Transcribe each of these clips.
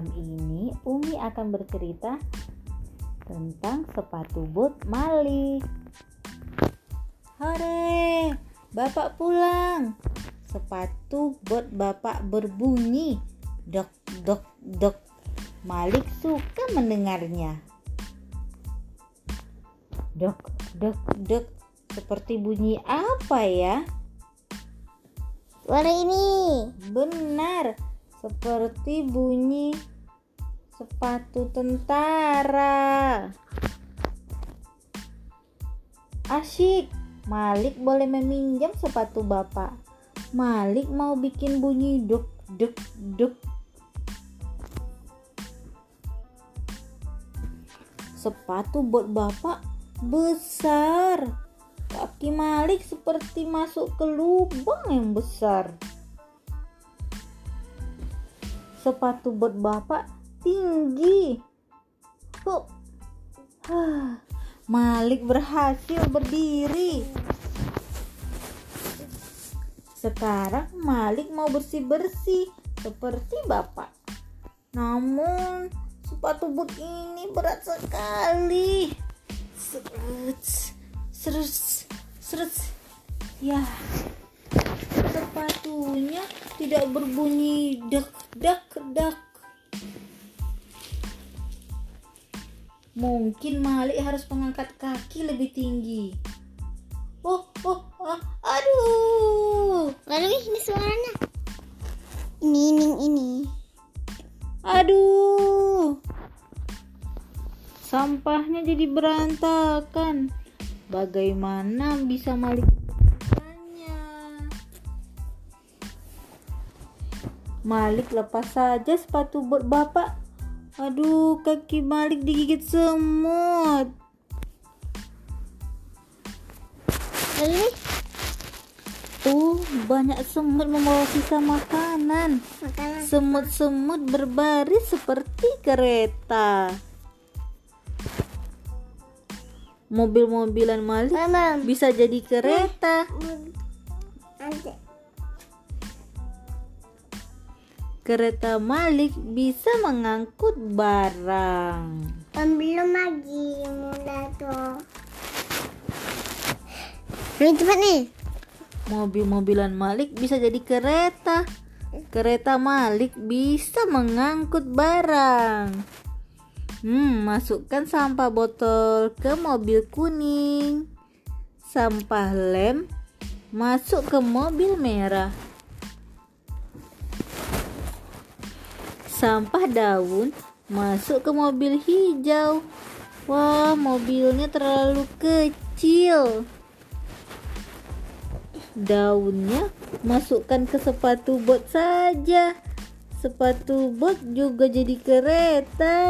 Malam ini Umi akan bercerita tentang sepatu bot Malik. Hore, Bapak pulang. Sepatu bot Bapak berbunyi. Dok, dok, dok. Malik suka mendengarnya. Dok, dok, dok. Seperti bunyi apa ya? Suara ini. Benar, seperti bunyi sepatu tentara. Asyik, Malik boleh meminjam sepatu bapak. Malik mau bikin bunyi duk duk duk. Sepatu buat bapak besar. Kaki Malik seperti masuk ke lubang yang besar. Sepatu buat bapak tinggi. Huh. Malik berhasil berdiri. Sekarang Malik mau bersih-bersih seperti bapak. Namun sepatu boot ini berat sekali. Seret, seret, seret. Ya, sepatunya tidak berbunyi dak dak dak. Mungkin Malik harus mengangkat kaki lebih tinggi. Oh, oh, ah, aduh. Lalu ini suaranya. Ini, ini, ini. Aduh. Sampahnya jadi berantakan. Bagaimana bisa Malik? Malik lepas saja sepatu bot bapak. Aduh, kaki Malik digigit semut. Lalu Tuh, banyak semut membawa sisa makanan. Semut-semut berbaris seperti kereta. Mobil-mobilan Malik Mama. bisa jadi kereta. Ada. Kereta Malik bisa mengangkut barang. Belum lagi mulai tuh. Ini cepat nih. Mobil-mobilan Malik bisa jadi kereta. Kereta Malik bisa mengangkut barang. Hmm, masukkan sampah botol ke mobil kuning. Sampah lem masuk ke mobil merah. Sampah daun masuk ke mobil hijau. Wah, mobilnya terlalu kecil. Daunnya masukkan ke sepatu bot saja. Sepatu bot juga jadi kereta.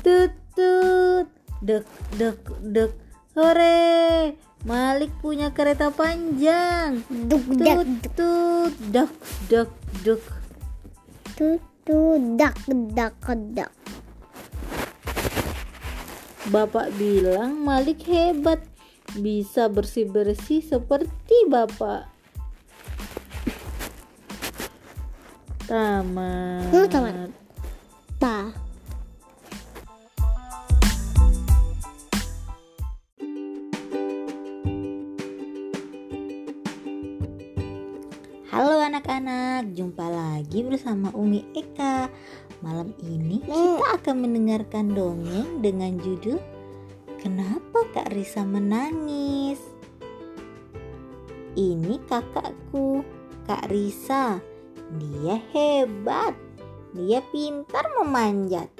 Tut tut, dek dek dek. Hore, Malik punya kereta panjang. Duk dak Tut tut, dek dek dek. Tu tu dak dak dak. Bapak bilang Malik hebat, bisa bersih-bersih seperti bapak. Tamat. Tamat. Pa. Halo anak-anak, jumpa lagi bersama Umi Eka. Malam ini Hmm. kita akan mendengarkan dongeng dengan judul Kenapa Kak Risa menangis? Ini kakakku, Kak Risa. Dia hebat. Dia pintar memanjat.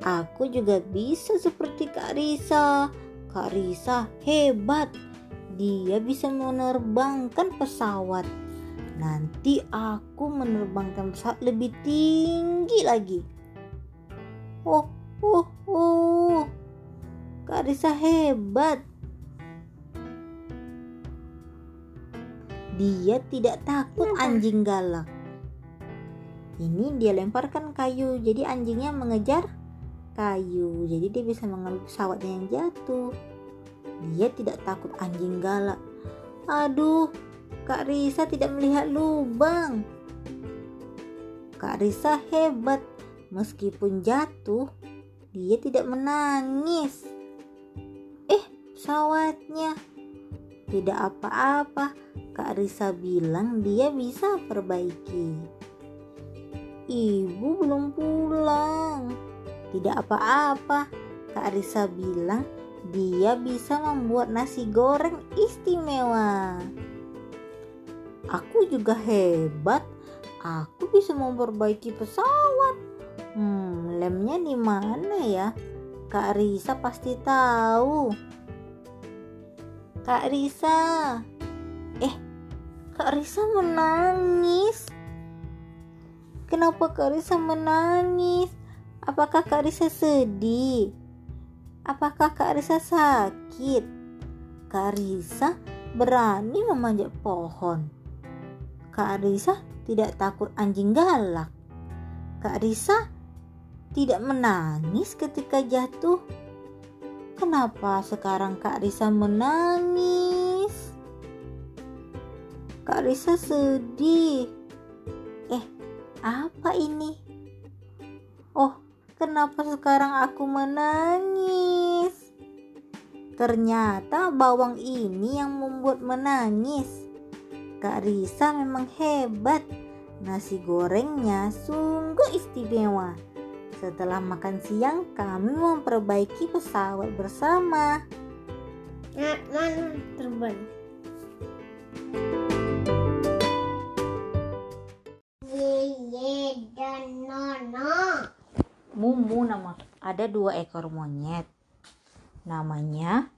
Aku juga bisa seperti Kak Risa. Kak Risa hebat. Dia bisa menerbangkan pesawat. Nanti aku menerbangkan pesawat lebih tinggi lagi. Oh, oh, oh. Kak Risa hebat. Dia tidak takut anjing galak. Ini dia lemparkan kayu, jadi anjingnya mengejar kayu. Jadi dia bisa mengambil pesawatnya yang jatuh. Dia tidak takut anjing galak. Aduh, Kak Risa tidak melihat lubang. Kak Risa hebat. Meskipun jatuh, dia tidak menangis. Eh, pesawatnya. Tidak apa-apa. Kak Risa bilang dia bisa perbaiki. Ibu belum pulang. Tidak apa-apa. Kak Risa bilang dia bisa membuat nasi goreng istimewa. Aku juga hebat. Aku bisa memperbaiki pesawat. Hmm, lemnya di mana ya? Kak Risa pasti tahu. Kak Risa. Eh, Kak Risa menangis. Kenapa Kak Risa menangis? Apakah Kak Risa sedih? Apakah Kak Risa sakit? Kak Risa berani memanjat pohon. Kak Risa tidak takut anjing galak. Kak Risa tidak menangis ketika jatuh. Kenapa sekarang Kak Risa menangis? Kak Risa sedih. Eh, apa ini? Oh, kenapa sekarang aku menangis? Ternyata bawang ini yang membuat menangis. Kak Risa memang hebat. Nasi gorengnya sungguh istimewa. Setelah makan siang, kami memperbaiki pesawat bersama. Nah, mana terbang? Yeye dan Nono. Mumu nama ada dua ekor monyet. Namanya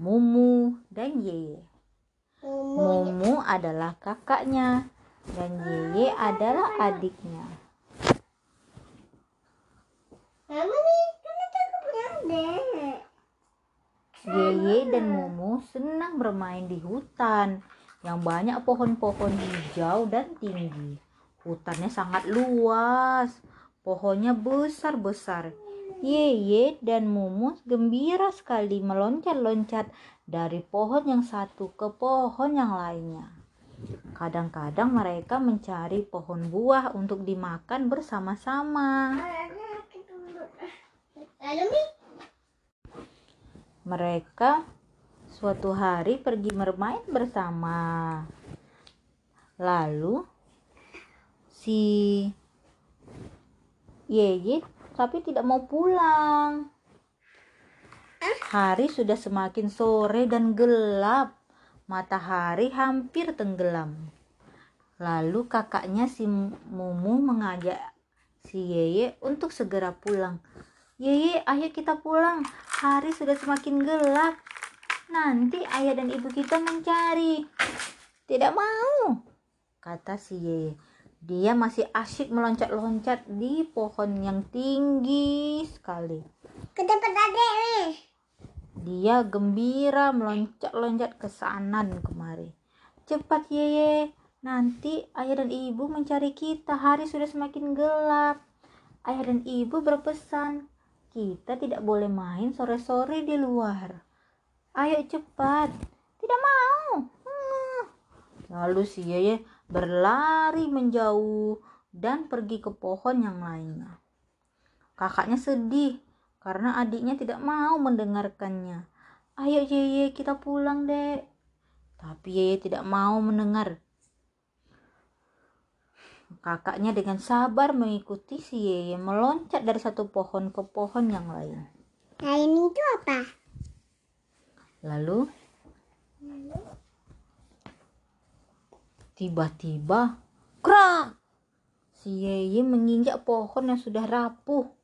Mumu dan Yeye. Mumu. Adalah kakaknya dan Yeye adalah adiknya. Deh. Yeye dan Mumu senang bermain di hutan yang banyak pohon-pohon hijau dan tinggi. Hutannya sangat luas, pohonnya besar-besar. Yeye dan Mumu gembira sekali meloncat-loncat dari pohon yang satu ke pohon yang lainnya. Kadang-kadang mereka mencari pohon buah untuk dimakan bersama-sama. Mereka suatu hari pergi bermain bersama. Lalu si Yeye tapi tidak mau pulang. Hari sudah semakin sore dan gelap. Matahari hampir tenggelam. Lalu kakaknya si Mumu mengajak si Yeye untuk segera pulang. Yeye, ayo kita pulang. Hari sudah semakin gelap. Nanti ayah dan ibu kita mencari. Tidak mau, kata si Yeye. Dia masih asyik meloncat-loncat di pohon yang tinggi sekali. ke tempat adek nih. Dia gembira meloncat-loncat ke sana dan kemari. Cepat Yeye, nanti ayah dan ibu mencari kita. Hari sudah semakin gelap. Ayah dan ibu berpesan, kita tidak boleh main sore-sore di luar. Ayo cepat. Tidak mau. Hmm. Lalu si Yeye berlari menjauh dan pergi ke pohon yang lainnya. Kakaknya sedih karena adiknya tidak mau mendengarkannya. Ayo Yeye kita pulang dek. Tapi Yeye tidak mau mendengar. Kakaknya dengan sabar mengikuti si Yeye meloncat dari satu pohon ke pohon yang lain. Nah ini itu apa? Lalu tiba-tiba krak si Yeye menginjak pohon yang sudah rapuh.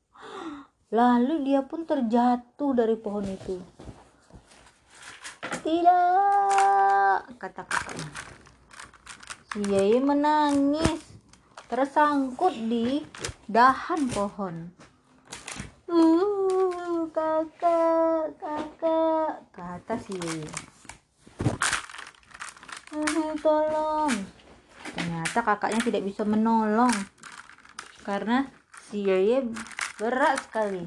Lalu dia pun terjatuh dari pohon itu. Tidak, kata kakaknya. Si Yeye menangis, tersangkut di dahan pohon. Uh, kakak, kakak, kata si Yeye. "Eh, tolong. Ternyata kakaknya tidak bisa menolong karena si Yeye berat sekali.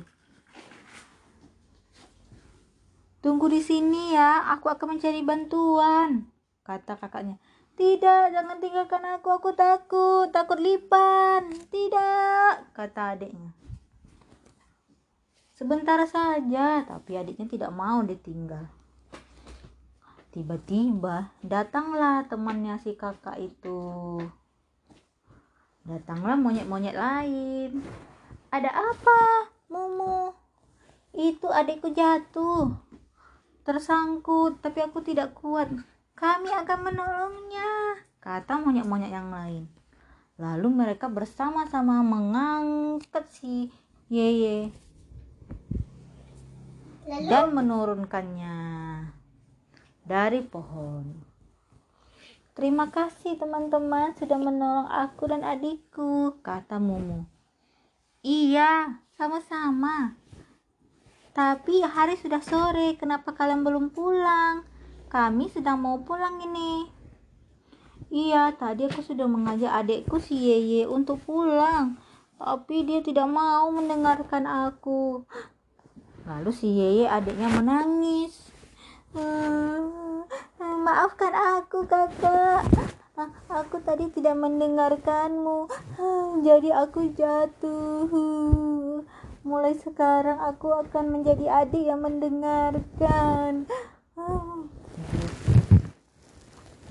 Tunggu di sini ya, aku akan mencari bantuan, kata kakaknya. Tidak, jangan tinggalkan aku, aku takut, takut lipan. Tidak, kata adiknya. Sebentar saja, tapi adiknya tidak mau ditinggal. Tiba-tiba datanglah temannya si kakak itu. Datanglah monyet-monyet lain. Ada apa, Mumu? Itu adikku jatuh. Tersangkut, tapi aku tidak kuat. Kami akan menolongnya, kata monyet-monyet yang lain. Lalu mereka bersama-sama mengangkat si Yeye Lalu dan menurunkannya dari pohon. Terima kasih teman-teman sudah menolong aku dan adikku, kata Mumu. Iya, sama-sama. Tapi hari sudah sore, kenapa kalian belum pulang? Kami sedang mau pulang ini. Iya, tadi aku sudah mengajak adikku si Yeye untuk pulang. Tapi dia tidak mau mendengarkan aku. Lalu si Yeye adiknya menangis. "Hmm, maafkan aku kakak. Aku tadi tidak mendengarkanmu. Jadi aku jatuh. Mulai sekarang aku akan menjadi adik yang mendengarkan.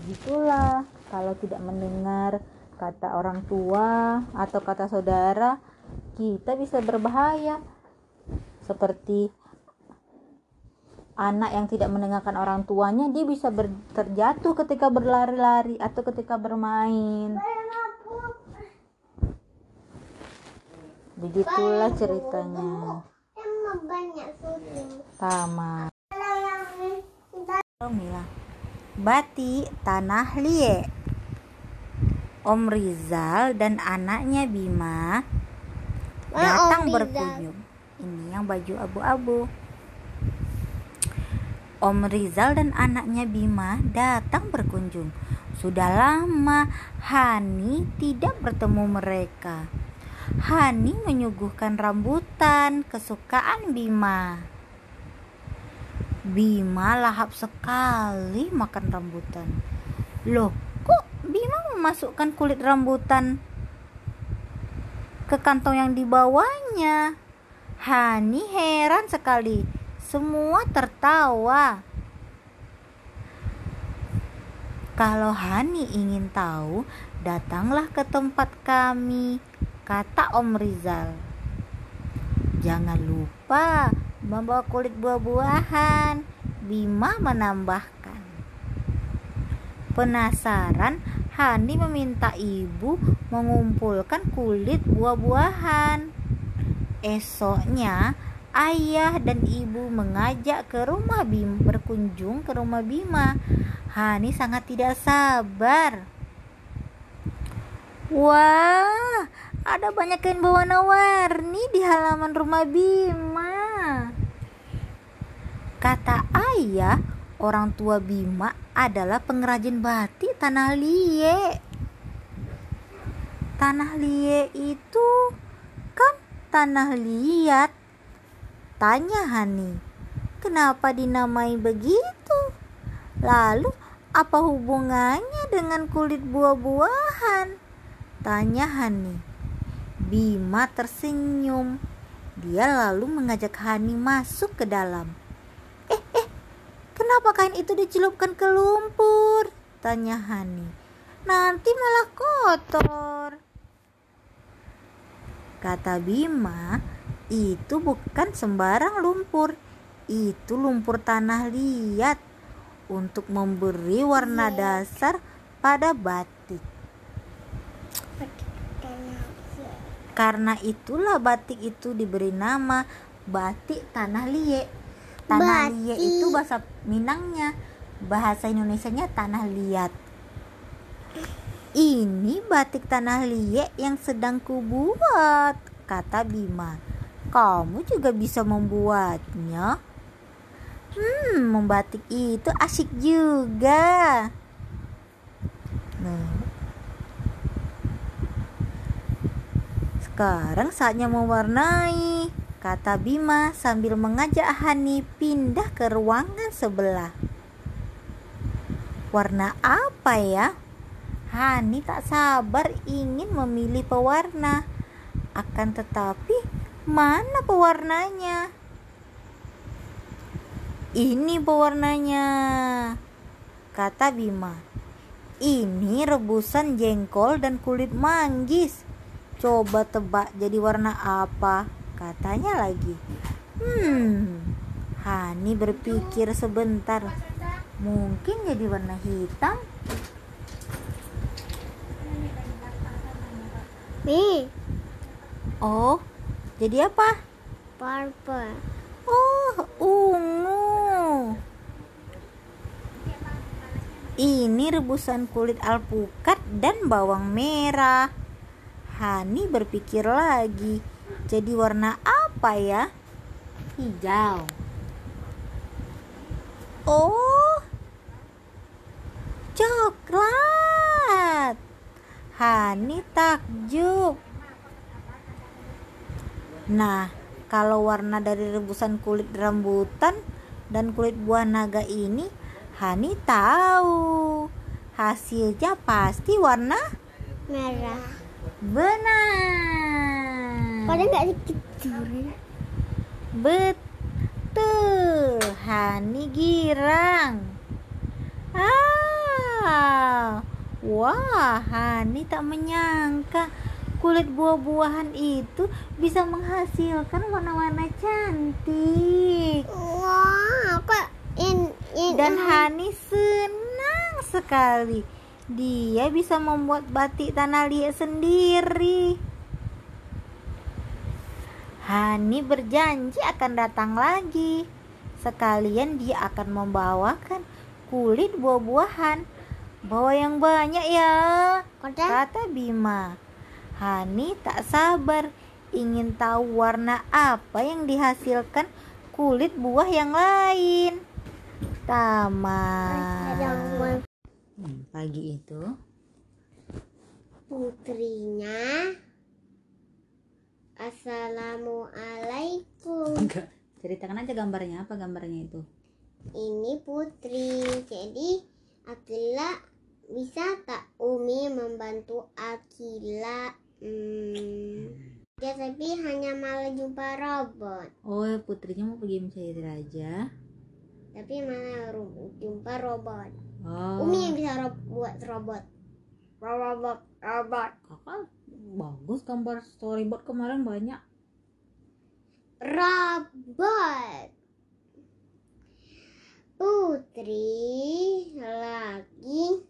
Begitulah kalau tidak mendengar kata orang tua atau kata saudara, kita bisa berbahaya. Seperti anak yang tidak mendengarkan orang tuanya, dia bisa ber- terjatuh ketika berlari-lari atau ketika bermain. Begitulah ceritanya. Tamat. Oh, Mila. Bati Tanah Lie. Om Rizal dan anaknya Bima Mana datang berkunjung. Ini yang baju abu-abu. Om Rizal dan anaknya Bima datang berkunjung. Sudah lama Hani tidak bertemu mereka. Hani menyuguhkan rambutan kesukaan Bima. Bima lahap sekali makan rambutan. Loh, kok Bima memasukkan kulit rambutan ke kantong yang dibawanya? Hani heran sekali. Semua tertawa. Kalau Hani ingin tahu, datanglah ke tempat kami, kata Om Rizal. Jangan lupa membawa kulit buah-buahan. Bima menambahkan. Penasaran, Hani meminta ibu mengumpulkan kulit buah-buahan. Esoknya, ayah dan ibu mengajak ke rumah Bima berkunjung ke rumah Bima. Hani sangat tidak sabar. Wah, ada banyak kain berwarna-warni di halaman rumah Bima. Kata ayah, orang tua Bima adalah pengrajin batik Tanah Lie. Tanah Lie itu kan tanah liat. Tanya Hani, kenapa dinamai begitu? Lalu apa hubungannya dengan kulit buah-buahan? Tanya Hani. Bima tersenyum. Dia lalu mengajak Hani masuk ke dalam. Eh, eh, kenapa kain itu dicelupkan ke lumpur? Tanya Hani. Nanti malah kotor. Kata Bima, itu bukan sembarang lumpur. Itu lumpur tanah liat untuk memberi warna dasar pada batik. Karena itulah batik itu diberi nama batik tanah liat. Tanah liat itu bahasa Minangnya, bahasa Indonesianya tanah liat. Ini batik tanah liat yang sedang kubuat, kata Bima. Kamu juga bisa membuatnya. Hmm, membatik itu asik juga. Nah. Sekarang saatnya mewarnai, kata Bima sambil mengajak Hani pindah ke ruangan sebelah. Warna apa ya? Hani tak sabar ingin memilih pewarna. Akan tetapi, mana pewarnanya? Ini pewarnanya, kata Bima. Ini rebusan jengkol dan kulit manggis. Coba tebak jadi warna apa? Katanya lagi. Hmm, Hani berpikir sebentar. Mungkin jadi warna hitam. Nih, Oh, jadi apa? purple. Oh, ungu. Ini rebusan kulit alpukat dan bawang merah. Hani berpikir lagi. Jadi warna apa ya? Hijau. Oh, coklat. Hani takjub. Nah, kalau warna dari rebusan kulit rambutan dan kulit buah naga ini, Hani tahu. Hasilnya pasti warna Merah. benar. Pada nggak duri. Betul, Hani girang. Ah, wah, Hani tak menyangka kulit buah-buahan itu bisa menghasilkan warna-warna cantik. Wah, kok in in Dan Hani senang sekali. Dia bisa membuat batik tanah liat sendiri. Hani berjanji akan datang lagi. Sekalian dia akan membawakan kulit buah-buahan. Bawa yang banyak ya, kata Bima. Hani tak sabar ingin tahu warna apa yang dihasilkan kulit buah yang lain. Tamat. Hmm, pagi itu putrinya. Assalamualaikum. enggak ceritakan aja gambarnya apa gambarnya itu Ini putri. Jadi Akila bisa tak Umi membantu Akila? Hmm. Ya tapi hanya malah jumpa robot. oh putrinya mau pergi mencari raja Tapi malah ru- jumpa robot. oh Umi yang bisa ro- buat robot. Robot, robot, kakak bagus gambar storyboard kemarin banyak robot. Putri lagi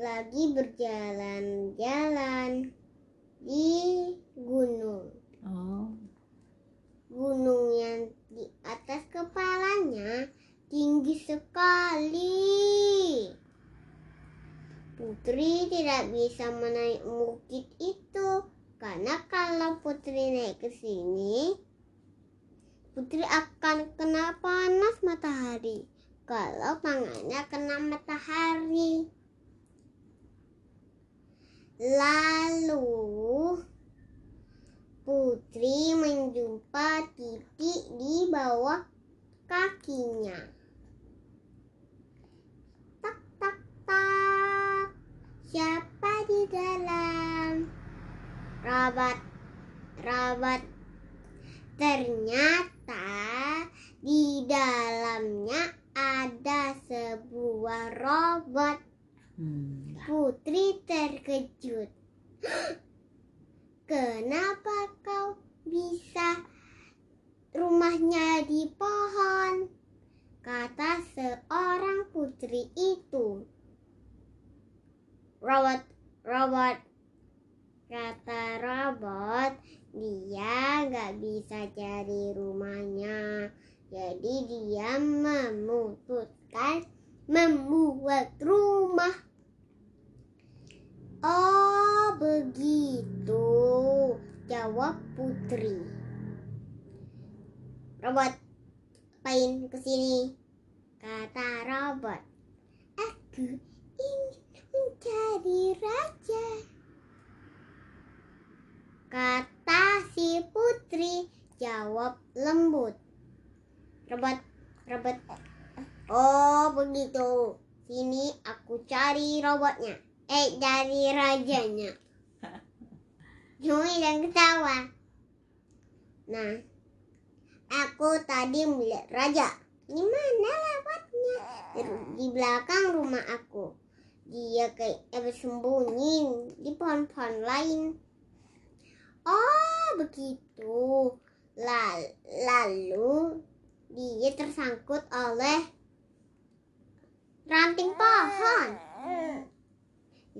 lagi berjalan-jalan di gunung. oh Gunung yang di atas kepalanya tinggi sekali. Putri tidak bisa menaik bukit itu karena kalau Putri naik ke sini, Putri akan kena panas matahari. Kalau tangannya kena matahari. Lalu Putri menjumpa titik di bawah kakinya. Tak tak tak. Siapa di dalam? Robot. Robot. Ternyata di dalamnya ada sebuah robot. Hmm. Putri terkejut. Kenapa kau bisa rumahnya di pohon? Kata seorang putri itu. Robot, robot. Kata robot, dia nggak bisa cari rumahnya. Jadi dia memutuskan membuat rumah. Oh, begitu. Jawab Putri. Robot, apain ke sini? Kata robot. Aku ingin mencari raja. Kata si Putri. Jawab lembut. Robot, robot. Oh, begitu. Sini aku cari robotnya. Eh, cari rajanya. Cumi dan ketawa. Nah, aku tadi melihat raja. Di mana lewatnya? Di, belakang rumah aku. Dia kayak bersembunyi di pohon-pohon lain. Oh, begitu. Lal- Lalu dia tersangkut oleh ranting pohon.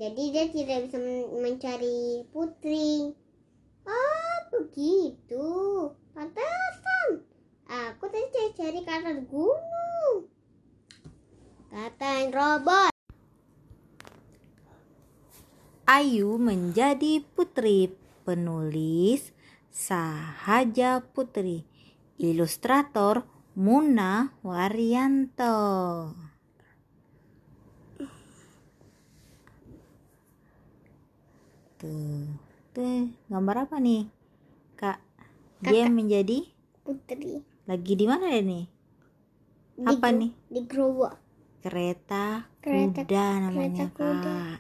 Jadi dia tidak bisa men- mencari putri. Oh, begitu. Pantesan. Aku tadi cari-cari ke atas gunung. Kata robot. Ayu menjadi putri penulis Sahaja Putri ilustrator Muna Waryanto tuh tuh gambar apa nih? Kak dia menjadi Putri. lagi di mana ya nih Di Apa gro- nih? Di gerobak. kereta, Kereta- kuda namanya kereta kuda. kak.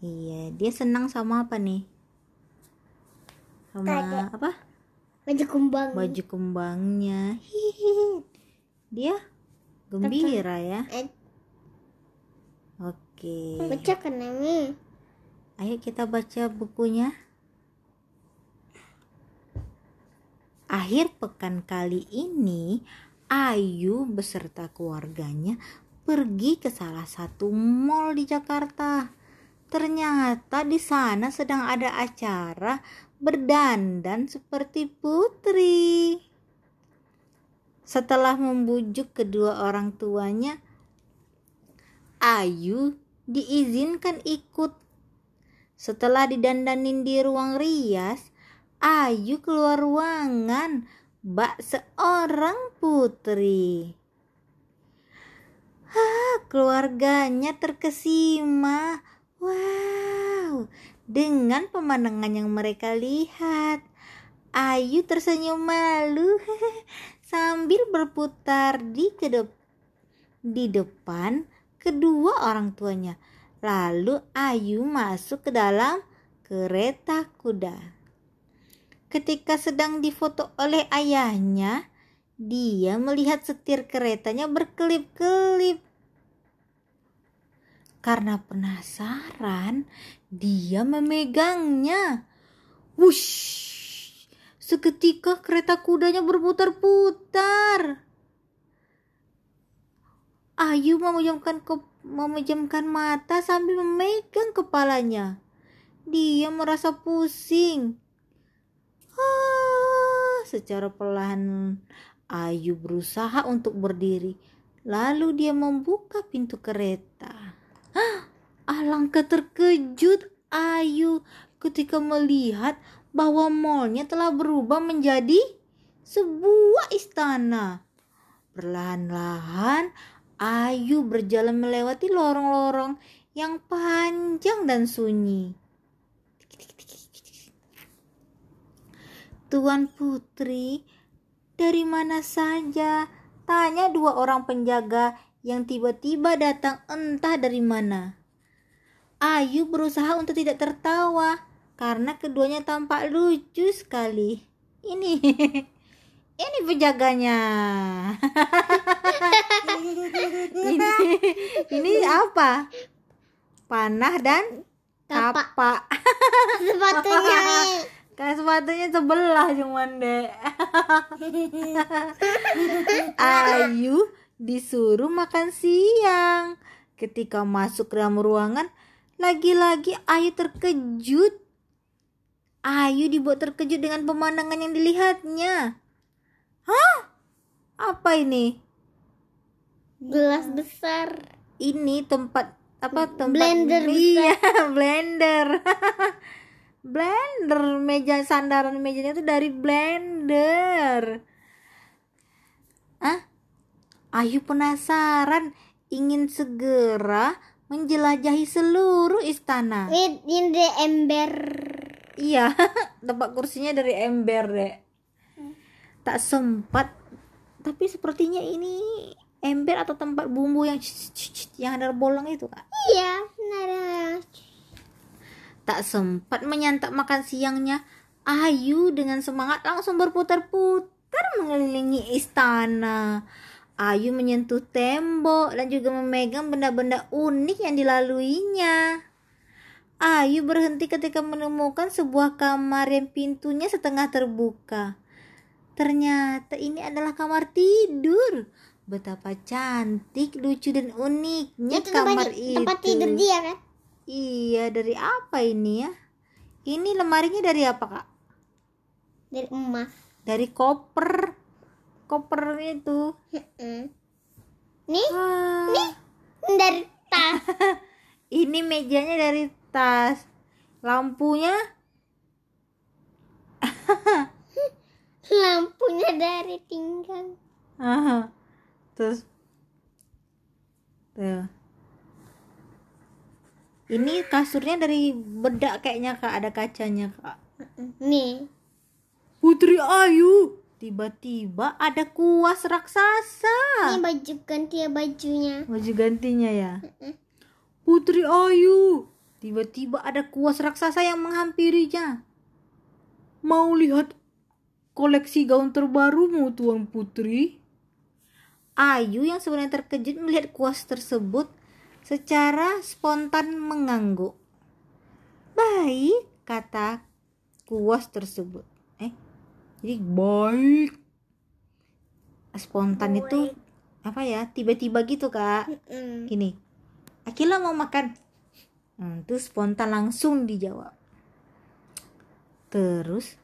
Iya dia senang sama apa nih? Sama Kayak- apa? Baju kumbang. baju kembangnya dia gembira ya? Oke. Baca kan. Ayo kita baca bukunya akhir pekan kali ini Ayu beserta keluarganya pergi ke salah satu mall di Jakarta. Ternyata di sana sedang ada acara berdandan seperti putri. Setelah membujuk kedua orang tuanya, Ayu diizinkan ikut. Setelah didandanin di ruang rias, Ayu keluar ruangan bak seorang putri. Hah, keluarganya terkesima. Wow, dengan pemandangan yang mereka lihat. Ayu tersenyum malu sambil berputar di kedep di depan kedua orang tuanya. Lalu Ayu masuk ke dalam kereta kuda. Ketika sedang difoto oleh ayahnya, dia melihat setir keretanya berkelip-kelip. Karena penasaran, dia memegangnya. Wush! Seketika kereta kudanya berputar-putar. Ayu memejamkan ke memejamkan mata sambil memegang kepalanya. Dia merasa pusing. Ah, secara perlahan Ayu berusaha untuk berdiri. Lalu dia membuka pintu kereta. Hah, alangkah terkejut Ayu ketika melihat bahwa malnya telah berubah menjadi sebuah istana. Perlahan-lahan Ayu berjalan melewati lorong-lorong yang panjang dan sunyi. Tuan Putri, dari mana saja? Tanya dua orang penjaga yang tiba-tiba datang entah dari mana. Ayu berusaha untuk tidak tertawa karena keduanya tampak lucu sekali. Ini, ini penjaganya. ini, ini apa? Panah dan Kapak. Sepatunya. Kayak sepatunya sebelah cuman deh. Ayu disuruh makan siang. Ketika masuk ke dalam ruangan, lagi-lagi Ayu terkejut. Ayu dibuat terkejut dengan pemandangan yang dilihatnya. Hah? Apa ini? Gelas besar. Ini tempat apa tempat Blender iya blender. Blender. Meja sandaran mejanya itu dari blender. Ah Ayu penasaran. Ingin segera menjelajahi seluruh istana. Ini the ember. iya tempat kursinya dari ember deh tak sempat tapi sepertinya ini ember atau tempat bumbu yang yang ada bolong itu kak Iya, benar. tak sempat menyantap makan siangnya Ayu dengan semangat langsung berputar-putar mengelilingi istana Ayu menyentuh tembok dan juga memegang benda-benda unik yang dilaluinya. Ayu berhenti ketika menemukan sebuah kamar yang pintunya setengah terbuka. Ternyata ini adalah kamar tidur. Betapa cantik, lucu dan uniknya Itu kamar tempat, itu. tempat tidur dia kan? Iya, dari apa ini ya? Ini lemarinya dari apa, Kak? Dari emas. Dari koper. Koper itu. Nih, Ah, dari tas. ini mejanya dari tas. Lampunya Lampunya dari pinggang. Aha. Terus Tuh. Ini kasurnya dari bedak kayaknya Kak, ada kacanya Kak. Nih, Putri Ayu, tiba-tiba ada kuas raksasa. ini baju ganti ya bajunya. Baju gantinya ya. Putri Ayu, tiba-tiba ada kuas raksasa yang menghampirinya. Mau lihat koleksi gaun terbarumu, Tuan Putri? Ayu yang sebenarnya terkejut melihat kuas tersebut secara spontan mengangguk. Baik, kata kuas tersebut. Eh, jadi baik. Spontan itu apa ya? Tiba-tiba gitu, Kak Mm-mm. gini Akila mau makan hmm, terus spontan langsung dijawab terus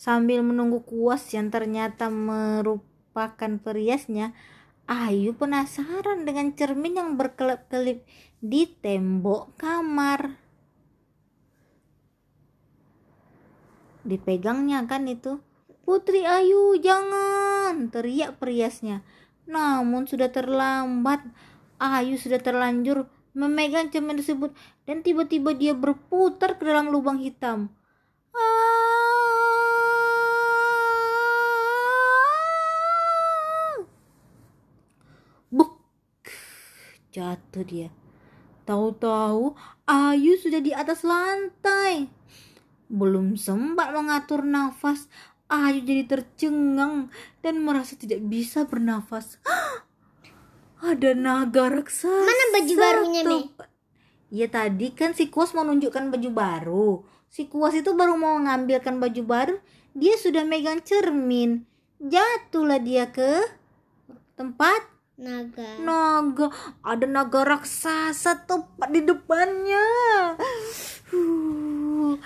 sambil menunggu kuas yang ternyata merupakan periasnya Ayu penasaran dengan cermin yang berkelip-kelip di tembok kamar dipegangnya kan itu Putri Ayu jangan teriak periasnya namun sudah terlambat Ayu sudah terlanjur memegang cermin tersebut dan tiba-tiba dia berputar ke dalam lubang hitam. Ah! Jatuh dia. Tahu-tahu Ayu sudah di atas lantai. Belum sempat mengatur nafas, Ayu jadi tercengang dan merasa tidak bisa bernafas. Ada naga raksasa. Mana baju barunya? Tuh. Ya tadi kan si Kuas mau nunjukkan baju baru. Si Kuas itu baru mau mengambilkan baju baru, dia sudah megang cermin. Jatuhlah dia ke tempat Naga. naga. Ada naga raksasa tepat di depannya. Huh.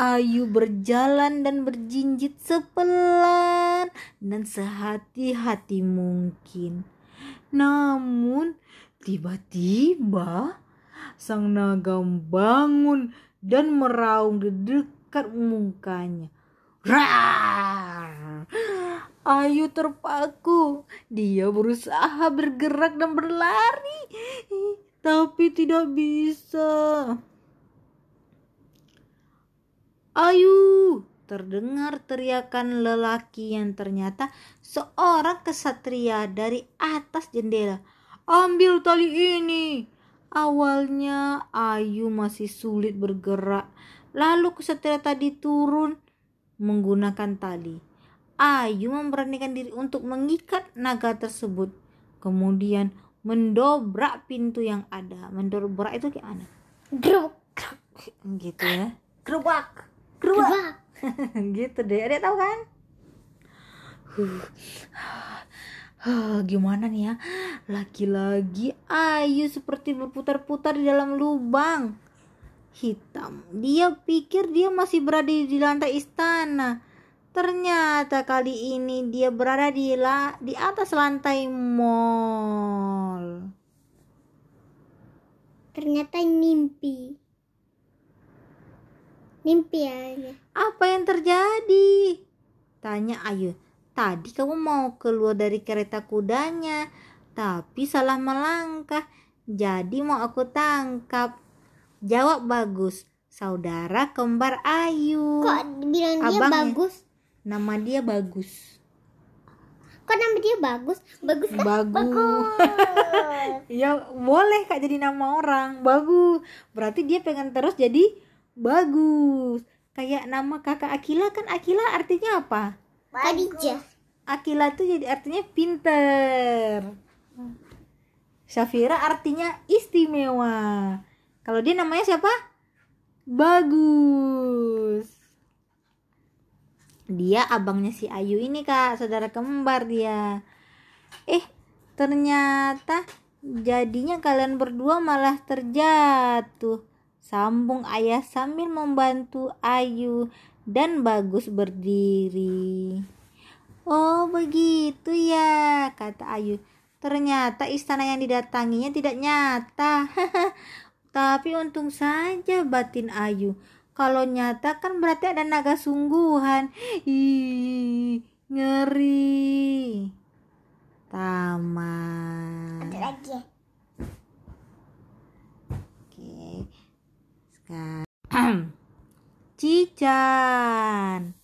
Ayu berjalan dan berjinjit sepelan dan sehati-hati mungkin. Namun tiba-tiba sang naga bangun dan meraung di dekat mukanya. Rar! Ayu terpaku. Dia berusaha bergerak dan berlari, tapi tidak bisa. Ayu! Terdengar teriakan lelaki yang ternyata seorang kesatria dari atas jendela. Ambil tali ini. Awalnya Ayu masih sulit bergerak. Lalu kesatria tadi turun menggunakan tali. Ayu memberanikan diri untuk mengikat naga tersebut. Kemudian mendobrak pintu yang ada. Mendobrak itu gimana? Grup. Gitu ya. Gerobak. Gerobak. Gitu deh ada tahu kan Huh. Huh, gimana nih ya lagi-lagi Ayu seperti berputar-putar di dalam lubang hitam dia pikir dia masih berada di lantai istana ternyata kali ini dia berada di la di atas lantai mall Ternyata mimpi. Mimpi aja. Apa yang terjadi? Tanya Ayu. Tadi kamu mau keluar dari kereta kudanya, tapi salah melangkah. Jadi mau aku tangkap. Jawab bagus. Saudara kembar Ayu. Kok bilang dia bagus? Nama dia bagus. kok nama dia bagus? Bagus kan bagus. Ya boleh kak jadi nama orang. Bagus. Berarti dia pengen terus jadi bagus. Kayak nama kakak Akila kan? Akila artinya apa? Khadijah Akila tuh jadi artinya pinter. Syafira artinya istimewa. Kalau dia namanya siapa? Bagus dia abangnya si Ayu ini kak. Saudara kembar dia. Eh ternyata jadinya kalian berdua malah terjatuh. Sambung ayah sambil membantu Ayu dan Bagus berdiri. Oh begitu ya kata Ayu. Ternyata istana yang didatanginya tidak nyata. Tapi untung saja batin Ayu kalau nyata kan berarti ada naga sungguhan. Ih, ngeri. Tamat. ada lagi? Oke. Sekarang Cican.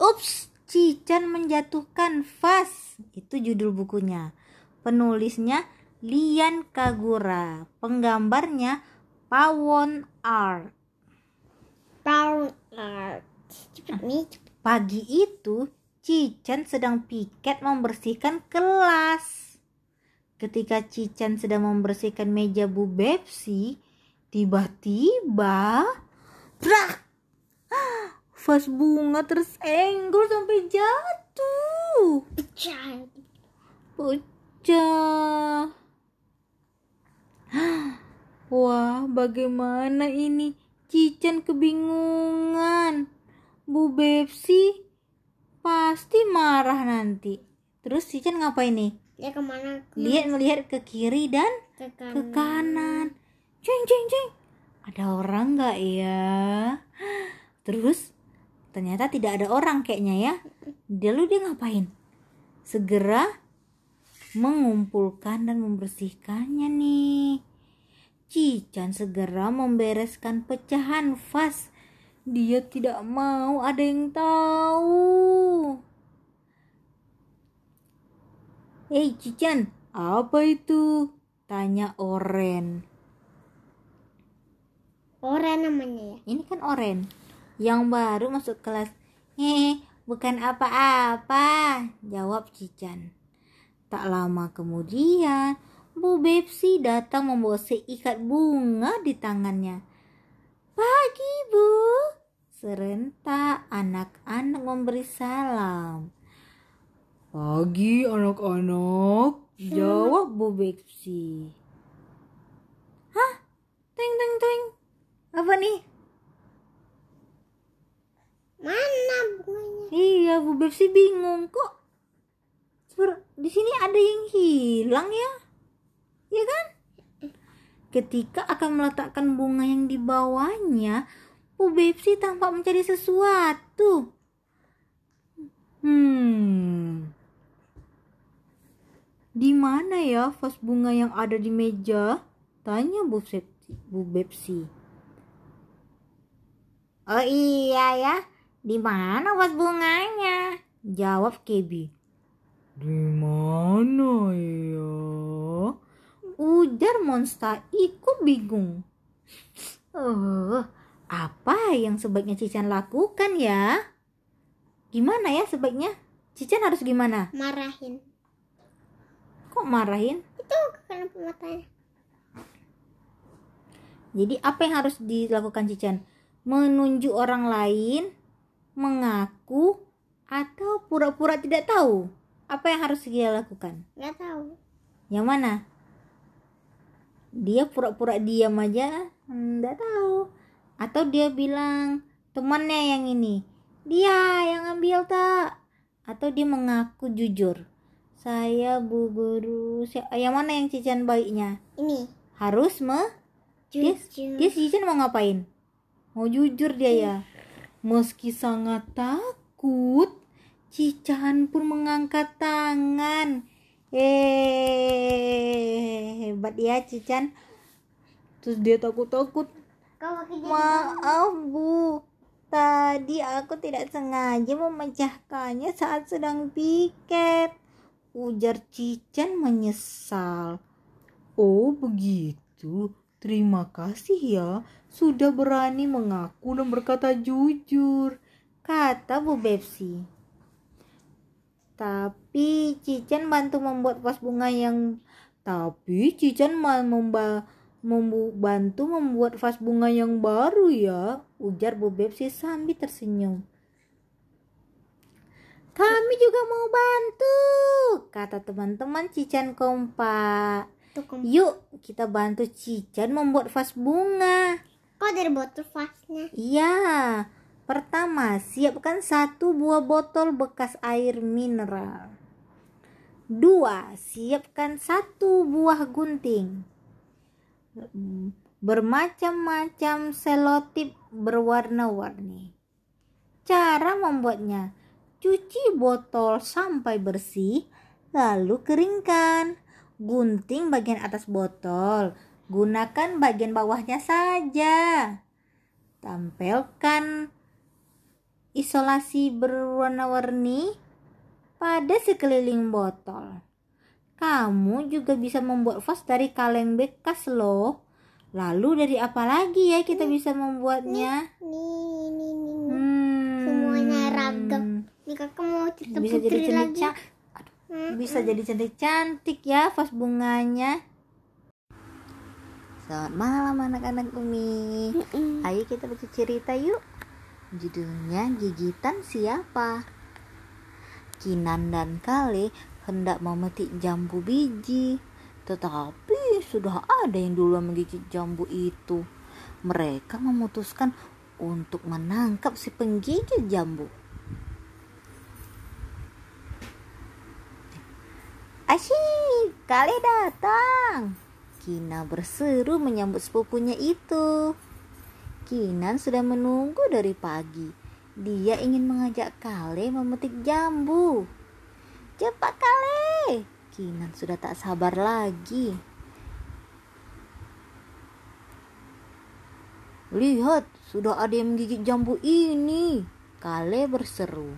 Ups, Cican menjatuhkan vas. Itu judul bukunya. Penulisnya Lian Kagura. Penggambarnya Pawon Art. Brown art cepet nih cepet. Pagi itu, Cican sedang piket membersihkan kelas. Ketika Cican sedang membersihkan meja Bu Bepsi, tiba-tiba brak! Vas bunga tersenggol sampai jatuh. pecah Pecah. Wah, bagaimana ini? Cican kebingungan. Bu Bepsi pasti marah nanti. Terus Cican ngapain nih? dia ke mana Ke mana? Lihat melihat ke kiri dan ke kanan, ke kanan. Ceng ceng ceng. Ada orang nggak ya? Terus ternyata tidak ada orang kayaknya ya. Dia lu dia ngapain? Segera mengumpulkan dan membersihkannya nih. Cican segera membereskan pecahan vas. Dia tidak mau ada yang tahu. Hei Cican, apa itu? Tanya Oren. Oren namanya ya Ini kan Oren yang baru masuk kelas. Hehe, bukan apa-apa, jawab Cican. Tak lama kemudian, Bu Bepsi datang membawa seikat bunga di tangannya. Pagi, Bu. Serentak anak-anak memberi salam. Pagi, anak-anak. Jawab Bu Bepsi. Hah? Teng, teng, teng. Apa nih? mana bunganya Iya, Bu Bepsi bingung kok. Di sini ada yang hilang ya? Ya kan? Ketika akan meletakkan bunga yang dibawanya, Bu Bepsi tampak mencari sesuatu. Hmm. Di mana ya vas bunga yang ada di meja? Tanya Bu. Bu Bepsi. Oh iya ya, di mana vas bunganya? Jawab Kebi. Di mana ya? Ujar Monster ikut bingung. Oh, apa yang sebaiknya Cican lakukan ya? Gimana ya sebaiknya? Cican harus gimana? marahin Kok marahin? itu kenapa matanya Jadi apa yang harus dilakukan Cican? Menunjuk orang lain, mengaku, atau pura-pura tidak tahu? Apa yang harus dia lakukan? nggak tahu Yang mana? Dia pura-pura diam aja, enggak tahu. Atau dia bilang temannya yang ini, dia yang ambil tak? Atau dia mengaku jujur, saya bu guru. Si- Yang mana yang Cican baiknya? ini Harus me? Dia, jujur dia si Cican mau ngapain? Mau jujur dia ya. Meski sangat takut, Cican pun mengangkat tangan. Eh, hebat ya Cican. Terus dia takut-takut. Maaf Bu, tadi aku tidak sengaja memecahkannya saat sedang piket. Ujar Cican menyesal. Oh begitu. Terima kasih ya sudah berani mengaku dan berkata jujur. Kata Bu Bepsi. Tapi Cican bantu membuat vas bunga yang Tapi Cican mau memba membantu membuat vas bunga yang baru ya. Ujar Bu Bepsi sambil tersenyum. Kami juga mau bantu, kata teman-teman Cican kompak. Yuk kita bantu Cican membuat vas bunga. Kok dari botol vasnya? Iya. Pertama, siapkan satu buah botol bekas air mineral. Dua, siapkan satu buah gunting. Bermacam-macam selotip berwarna-warni. Cara membuatnya, cuci botol sampai bersih, lalu keringkan. Gunting bagian atas botol, gunakan bagian bawahnya saja. Tampilkan isolasi berwarna-warni pada sekeliling botol. Kamu juga bisa membuat vas dari kaleng bekas loh. Lalu dari apa lagi ya kita bisa membuatnya? Nih, nih, nih. nih. Hmm. Semuanya ragam. Nih kakak mau cerita Bisa jadi putri cantik lagi. ca- Hmm. bisa jadi cantik-cantik ya vas bunganya. Selamat malam anak-anak Umi. Mm-mm. Ayo kita baca cerita yuk. Judulnya Gigitan Siapa? Kinan dan Kale hendak memetik jambu biji. Tetapi sudah ada yang duluan menggigit jambu itu. Mereka memutuskan untuk menangkap si penggigit jambu. Asyik, Kale datang. Kina berseru menyambut sepupunya itu. Kinan sudah menunggu dari pagi. Dia ingin mengajak Kale memetik jambu. Cepat Kale! Kinan sudah tak sabar lagi. Lihat, sudah ada yang menggigit jambu ini. Kale berseru.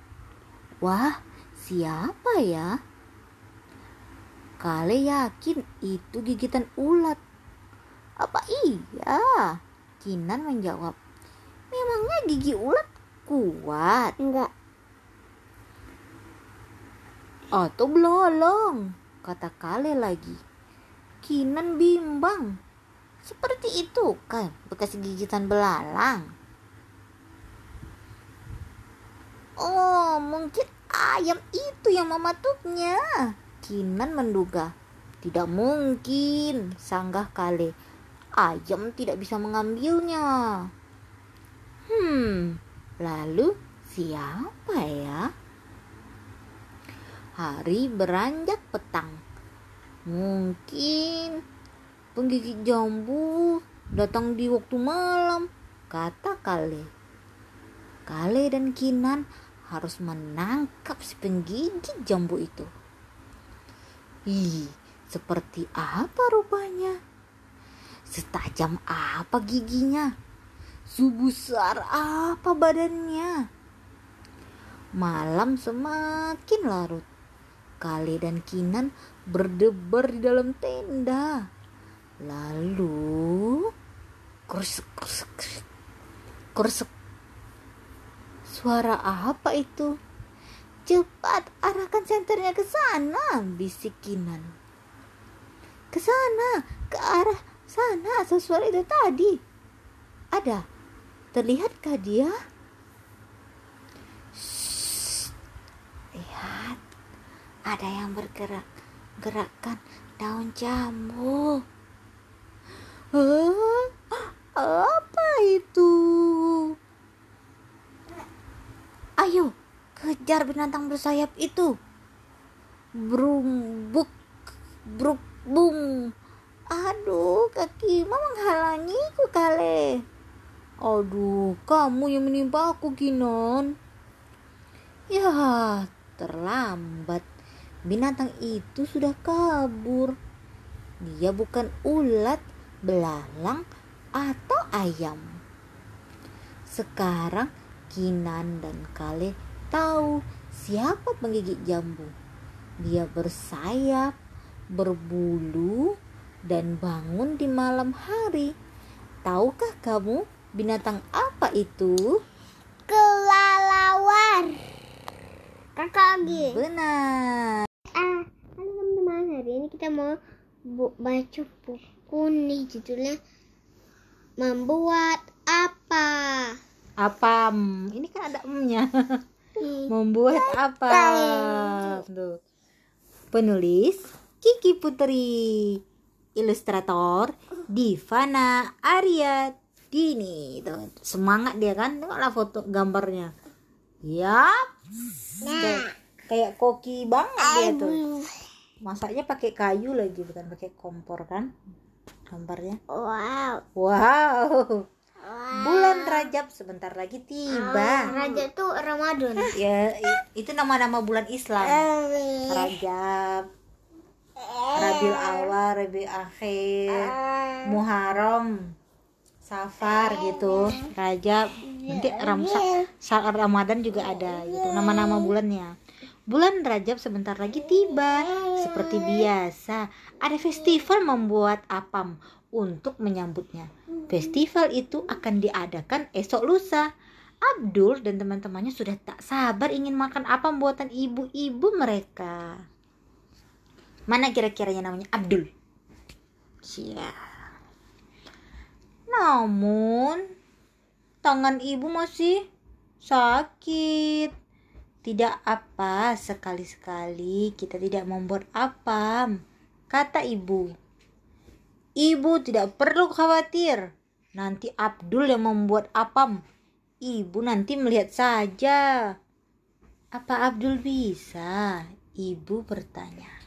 Wah, siapa ya? Kale yakin itu gigitan ulat. Apa iya? Kinan menjawab. Memangnya gigi ulat kuat Enggak. atau belalong? Kata Kale lagi. Kinan bimbang. Seperti itu kan bekas gigitan belalang. Oh, mungkin ayam itu yang mematuknya. Kinan menduga. Tidak mungkin, sanggah Kale. Ayam tidak bisa mengambilnya. Hmm, lalu siapa ya? Hari beranjak petang. Mungkin penggigit jambu datang di waktu malam, kata Kale. Kale dan Kinan harus menangkap si penggigit jambu itu. Ih, seperti apa rupanya? Setajam apa giginya? Sebesar apa badannya? Malam semakin larut. Kale dan Kinan berdebar di dalam tenda. Lalu krusek krusek, krusek. Suara apa itu? Cepat arahkan senternya ke sana, bisik Kinan. Ke sana, ke arah sana asal itu tadi. Ada. Terlihatkah dia? Shh. Lihat. Ada yang bergerak. Gerakkan daun jambu. Hah? Apa itu? Ayo, kejar binatang bersayap itu. Bruk, bung. Aduh, kaki mama menghalangiku kale. Aduh, kamu yang menimpa aku, Kinan. Ya, terlambat. Binatang itu sudah kabur. Dia bukan ulat, belalang, atau ayam. Sekarang Kinan dan Kale tahu siapa penggigit jambu. Dia bersayap, berbulu, dan bangun di malam hari. Tahukah kamu binatang apa itu? Kelelawar. Kakak lagi. Benar. Ah, halo teman-teman. Hari ini kita mau bu- baca buku nih judulnya Membuat apa? Apam. Ini kan ada emnya. Nih, Membuat apa? Tuh. Penulis Kiki Putri. Ilustrator Divana Arya Dini. Tuh, semangat dia kan. Tengoklah foto gambarnya. Yap. Nah, Kayak koki banget dia tuh. Masaknya pakai kayu lagi bukan pakai kompor kan? Gambarnya. wow. Wow. Bulan Rajab sebentar lagi tiba. Raja tuh Ramadan. Ya, itu nama-nama bulan Islam. Rajab, Rabiul Awal, Rabiul Akhir, Muharram, Safar gitu, Rajab. Nanti Ramsa, saat Ramadan juga ada gitu, nama-nama bulannya. Bulan Rajab sebentar lagi tiba. Seperti biasa, ada festival membuat apam untuk menyambutnya. Festival itu akan diadakan esok lusa. Abdul dan teman-temannya sudah tak sabar ingin makan apam buatan ibu-ibu mereka. Mana kira-kiranya namanya Abdul? Sia. Namun tangan ibu masih sakit. Tidak apa, sekali-sekali kita tidak membuat apam, kata ibu. Ibu tidak perlu khawatir. Nanti Abdul yang membuat apam. Ibu nanti melihat saja. Apa Abdul bisa? Ibu bertanya.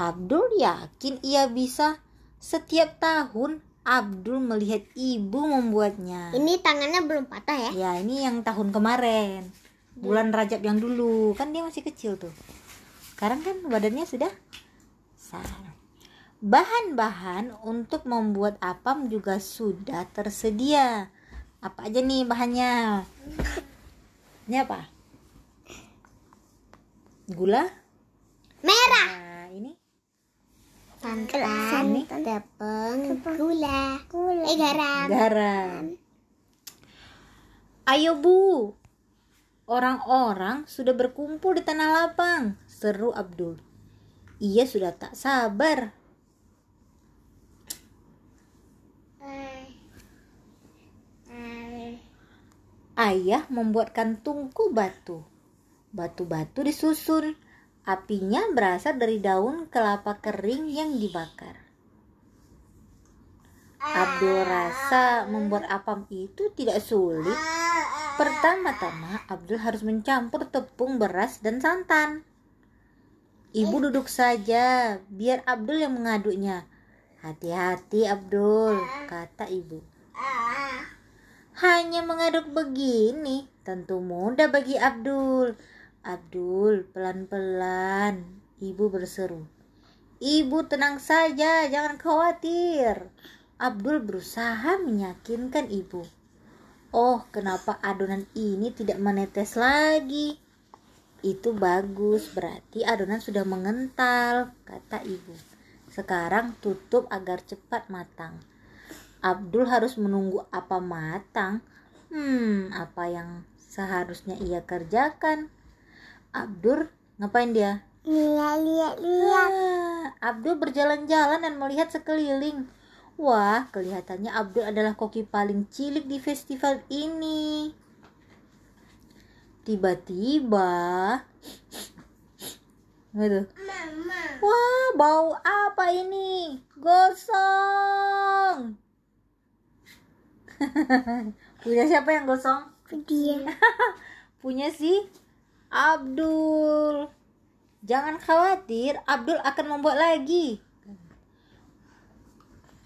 Abdul yakin ia bisa. Setiap tahun Abdul melihat ibu membuatnya. Ini tangannya belum patah ya? Ya, ini yang tahun kemarin. Bulan Rajab yang dulu. Kan dia masih kecil tuh. Sekarang kan badannya sudah besar. Bahan-bahan untuk membuat apam juga sudah tersedia. Apa aja nih bahannya? Ini apa? Gula? Merah. Nah, Santan, tepung, gula, eh garam. garam. Ayo Bu, orang-orang sudah berkumpul di tanah lapang, seru Abdul. Ia sudah tak sabar. Ayah membuatkan tungku batu. Batu-batu disusun. Apinya berasal dari daun kelapa kering yang dibakar. Abdul rasa membuat apam itu tidak sulit. Pertama-tama Abdul harus mencampur tepung beras dan santan. Ibu duduk saja, biar Abdul yang mengaduknya. Hati-hati Abdul, kata ibu. Hanya mengaduk begini, tentu mudah bagi Abdul. Abdul, pelan-pelan. Ibu berseru. Ibu tenang saja, jangan khawatir. Abdul berusaha meyakinkan ibu. Oh, kenapa adonan ini tidak menetes lagi? Itu bagus, berarti adonan sudah mengental, kata ibu. Sekarang tutup agar cepat matang. Abdul harus menunggu apa matang. Hmm, apa yang seharusnya ia kerjakan? Abdul, ngapain dia? Lihat, lihat, lihat. Ah, Abdul berjalan-jalan dan melihat sekeliling. Wah, kelihatannya Abdul adalah koki paling cilik di festival ini. Tiba-tiba, Waduh. Wah, bau apa ini? Gosong. Punya siapa yang gosong? Dia. Punya si Abdul. Jangan khawatir, Abdul akan membuat lagi.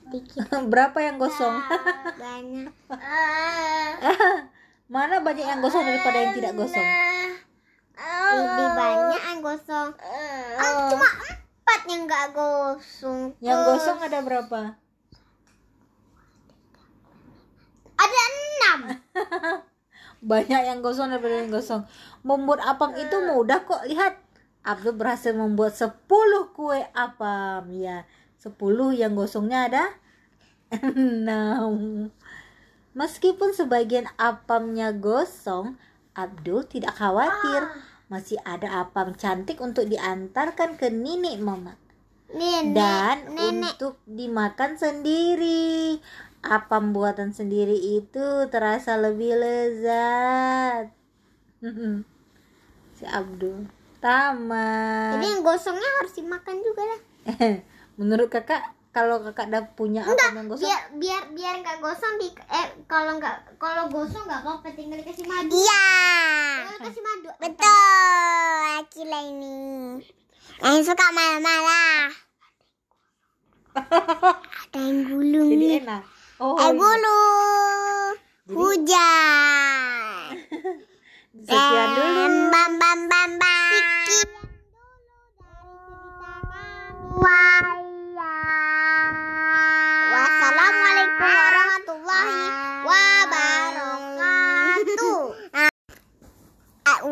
Berapa yang gosong? Banyak. Mana banyak yang gosong daripada yang tidak gosong? Lebih banyak yang gosong. Ah, cuma empat yang nggak gosong. Yang gosong ada berapa? Ada enam. banyak yang gosong daripada yang gosong. Membuat apam itu mudah kok. Lihat Abdul berhasil membuat 10 kue apam. Ya 10 yang gosongnya ada 6 meskipun sebagian apamnya gosong Abdul tidak khawatir. Masih ada apam cantik untuk diantarkan ke nenek mama. Nenek, dan nenek. untuk dimakan sendiri. Apam buatan sendiri itu terasa lebih lezat. si Abdul tamat. Jadi yang gosongnya harus dimakan juga lah. Menurut kakak, kalau kakak udah punya apam yang gosong, Biar biar biar nggak gosong di eh kalau nggak kalau gosong nggak apa-apa tinggal dikasih madu. Iya. Tinggal kasih madu. Betul. Akila ini. Yang suka marah-marah. Ada yang gulung jadi enak. Oh, Eh gulung. Hujan. sekian dulu. Bam bam bam bam. Sekian Wassalamualaikum warahmatullahi wabarakatuh.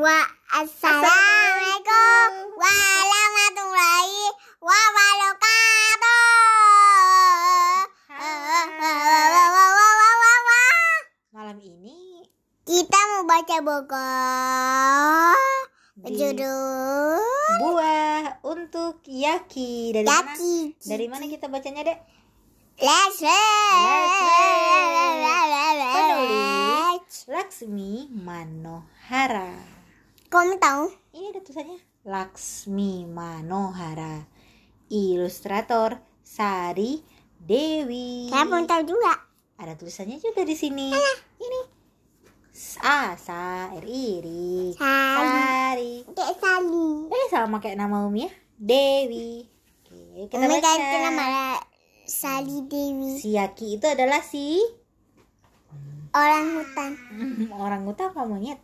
Wa assalamualaikum warahmatullahi wabarakatuh. Malam ini Kita mau baca buku berjudul buah untuk Yaki dari mana? Yaki. Dari mana kita bacanya, Dek? Let's Penulis Laksmi Manohara. Kamu tahu? Ini ada tulisannya Laksmi Manohara. Ilustrator Sari Dewi. Saya pun tahu juga. Ada tulisannya juga di sini. Ini. A Sa R I. Sari. Sari. Kayak Sali. Eh sama kayak nama Umi ya. Dewi. Oke, kita Umi baca. ganti nama Sali Dewi. Si Yaki itu adalah si Orang hutan. orang hutan apa monyet?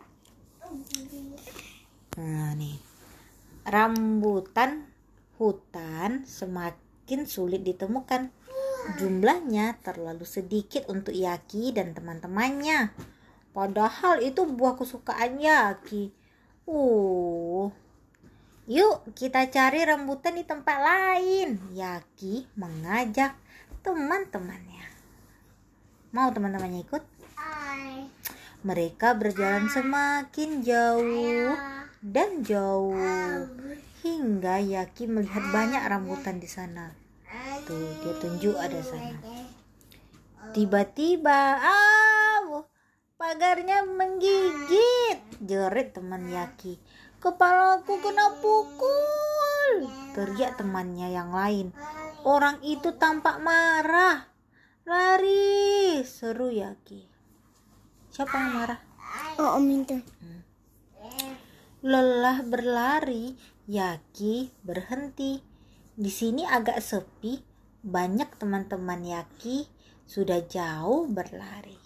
Nah nih rambutan hutan semakin sulit ditemukan. Jumlahnya terlalu sedikit untuk Yaki dan teman-temannya. Padahal itu buah kesukaan Yaki. Uh, yuk kita cari rambutan di tempat lain. Yaki mengajak teman-temannya. Mau teman-temannya ikut? Mereka berjalan semakin jauh dan jauh hingga Yaki melihat banyak rambutan di sana. Tuh, dia tunjuk ada sana. Tiba-tiba, ah, pagarnya menggigit. Jerit teman Yaki. Kepalaku kena pukul. Teriak temannya yang lain. Orang itu tampak marah. Lari, seru Yaki. Siapa yang marah? Oh, Om itu. Lelah berlari, Yaki berhenti. Di sini agak sepi, banyak teman-teman Yaki sudah jauh berlari.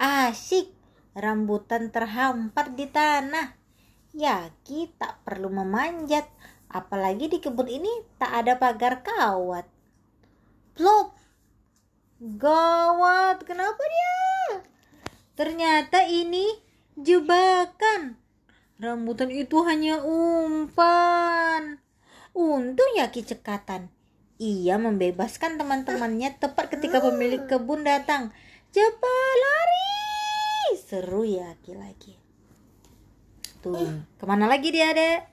Asik, rambutan terhampar di tanah. Yaki tak perlu memanjat, apalagi di kebun ini tak ada pagar kawat. Plop! Gawat, kenapa dia? Ternyata ini jebakan. Rambutan itu hanya umpan. Untung Yaki cekatan. Ia membebaskan teman-temannya tepat ketika pemilik kebun datang. Cepat lari! Seru Yaki lagi. Tuh, ke mana lagi dia, Dek?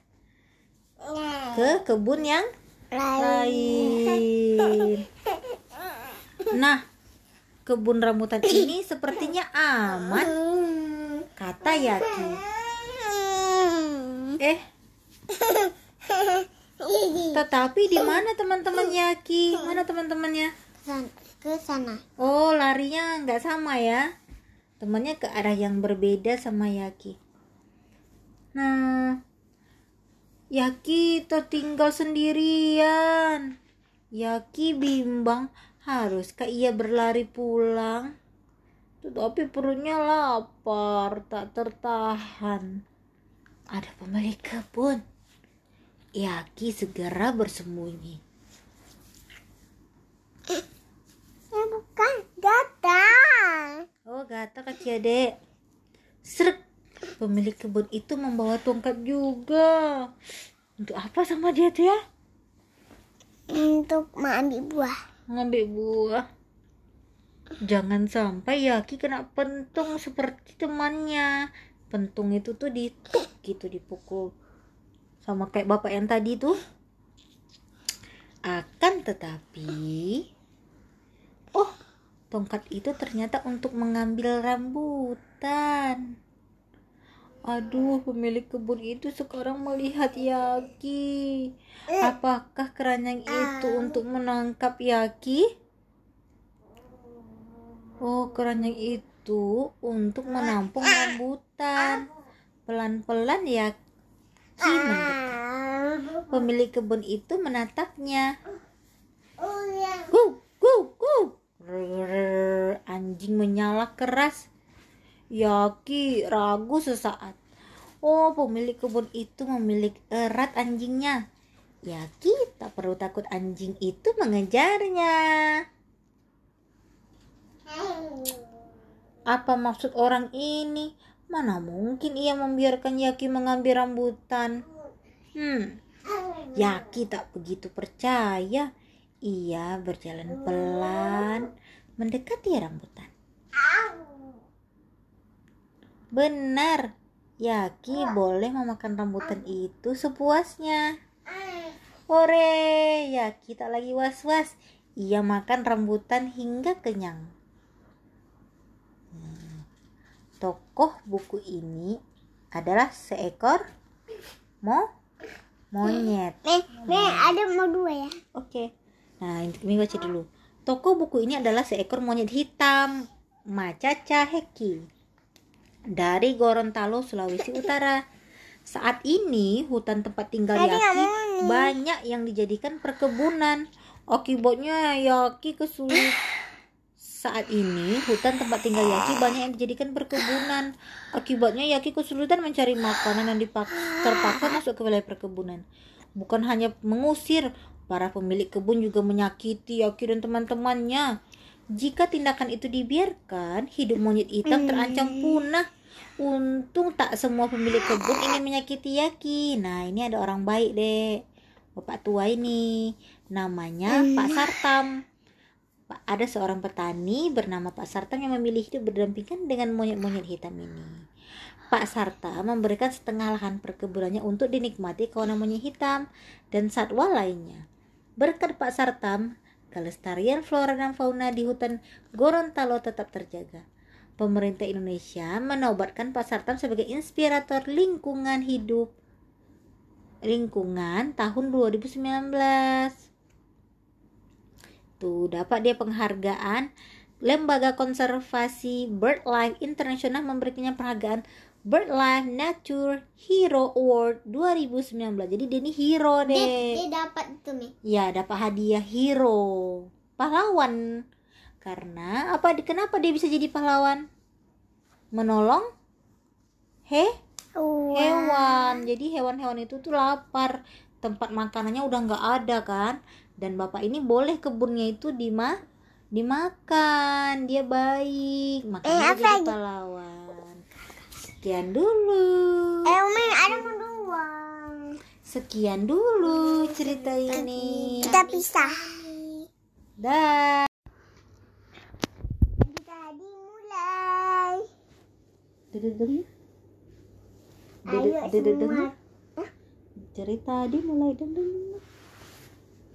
Ke kebun yang lain. Nah, kebun rambutan ini sepertinya aman, kata Yaki. Eh, tetapi di mana teman-teman Yaki? Mana teman-temannya? Ke sana. Oh, larinya nggak sama ya. Temannya ke arah yang berbeda sama Yaki. Nah, Yaki tertinggal sendirian. Yaki bimbang, haruskah ia berlari pulang? Tetapi perutnya lapar, tak tertahan. Ada pemilik kebun. Yaki segera bersembunyi. Ya bukan, datang. Oh, gata kecil dek. pemilik kebun itu membawa tongkat juga. Untuk apa sama dia tuh ya? Untuk mengambil buah. Ngambil buah. Jangan sampai Yaki kena pentung seperti temannya. Pentung itu tuh dituk gitu dipukul. Sama kayak bapak yang tadi tuh. Akan tetapi Oh, tongkat itu ternyata untuk mengambil rambutan. Aduh, pemilik kebun itu sekarang melihat Yaki. Apakah keranjang itu untuk menangkap Yaki? Oh, keranjang itu untuk menampung rambutan. Pelan-pelan Yaki mendekat. Pemilik kebun itu menatapnya. Gu, gu. Rrrr, Anjing menyala keras. Yaki ragu sesaat. Oh, pemilik kebun itu memiliki erat anjingnya. Yaki tak perlu takut anjing itu mengejarnya. Apa maksud orang ini? Mana mungkin ia membiarkan Yaki mengambil rambutan? Hmm, Yaki tak begitu percaya. Ia berjalan pelan mendekati rambutan. Benar, Yaki boleh memakan rambutan itu sepuasnya. Hore, Yaki tak lagi was-was. Ia makan rambutan hingga kenyang. Hmm, Tokoh buku ini adalah seekor mo monyet. Nih, nih ada mau dua ya. Oke. Nah, ini baca dulu. Tokoh buku ini adalah seekor monyet hitam, Macaca heki, dari Gorontalo, Sulawesi Utara. Saat ini hutan tempat tinggal Yaki banyak yang dijadikan perkebunan. Akibatnya Yaki kesulit. Saat ini hutan tempat tinggal Yaki banyak yang dijadikan perkebunan. Akibatnya Yaki kesulitan mencari makanan dipak- terpaksa masuk ke wilayah perkebunan. Bukan hanya mengusir, para pemilik kebun juga menyakiti Yaki dan teman-temannya. Jika tindakan itu dibiarkan, hidup monyet hitam terancam punah. Untung tak semua pemilik kebun ingin menyakiti Yaki. Nah, ini ada orang baik, Dek. Bapak tua ini namanya Pak Sartam. Pak- Ada seorang petani bernama Pak Sartam yang memilih hidup berdampingan dengan monyet-monyet hitam ini. Pak Sarta memberikan setengah lahan perkebunannya untuk dinikmati kawanan monyet hitam dan satwa lainnya. Berkat Pak Sartam, kelestarian flora dan fauna di hutan Gorontalo tetap terjaga. Pemerintah Indonesia menobatkan Pak Sartam sebagai inspirator lingkungan hidup lingkungan tahun 2019. Tuh, dapat dia penghargaan Lembaga Konservasi BirdLife Internasional memberikannya penghargaan BirdLife Nature Hero Award 2019. Jadi dia ini hero Dia, deh. dia dapat itu nih. Ya, dapat hadiah hero. Pahlawan. Karena apa? Kenapa dia bisa jadi pahlawan? Menolong he hewan. Jadi hewan-hewan itu tuh lapar. Tempat makanannya udah nggak ada kan? Dan bapak ini boleh kebunnya itu dima dimakan. Dia baik. Makanya Eh, dia jadi pahlawan. Sekian dulu. Eh, ada mau dua. Sekian dulu cerita ini. Kita pisah. Dah. Jadi mulai. Dededeng. Ayo Deded- dededeng. semua. Cerita dimulai deng deng.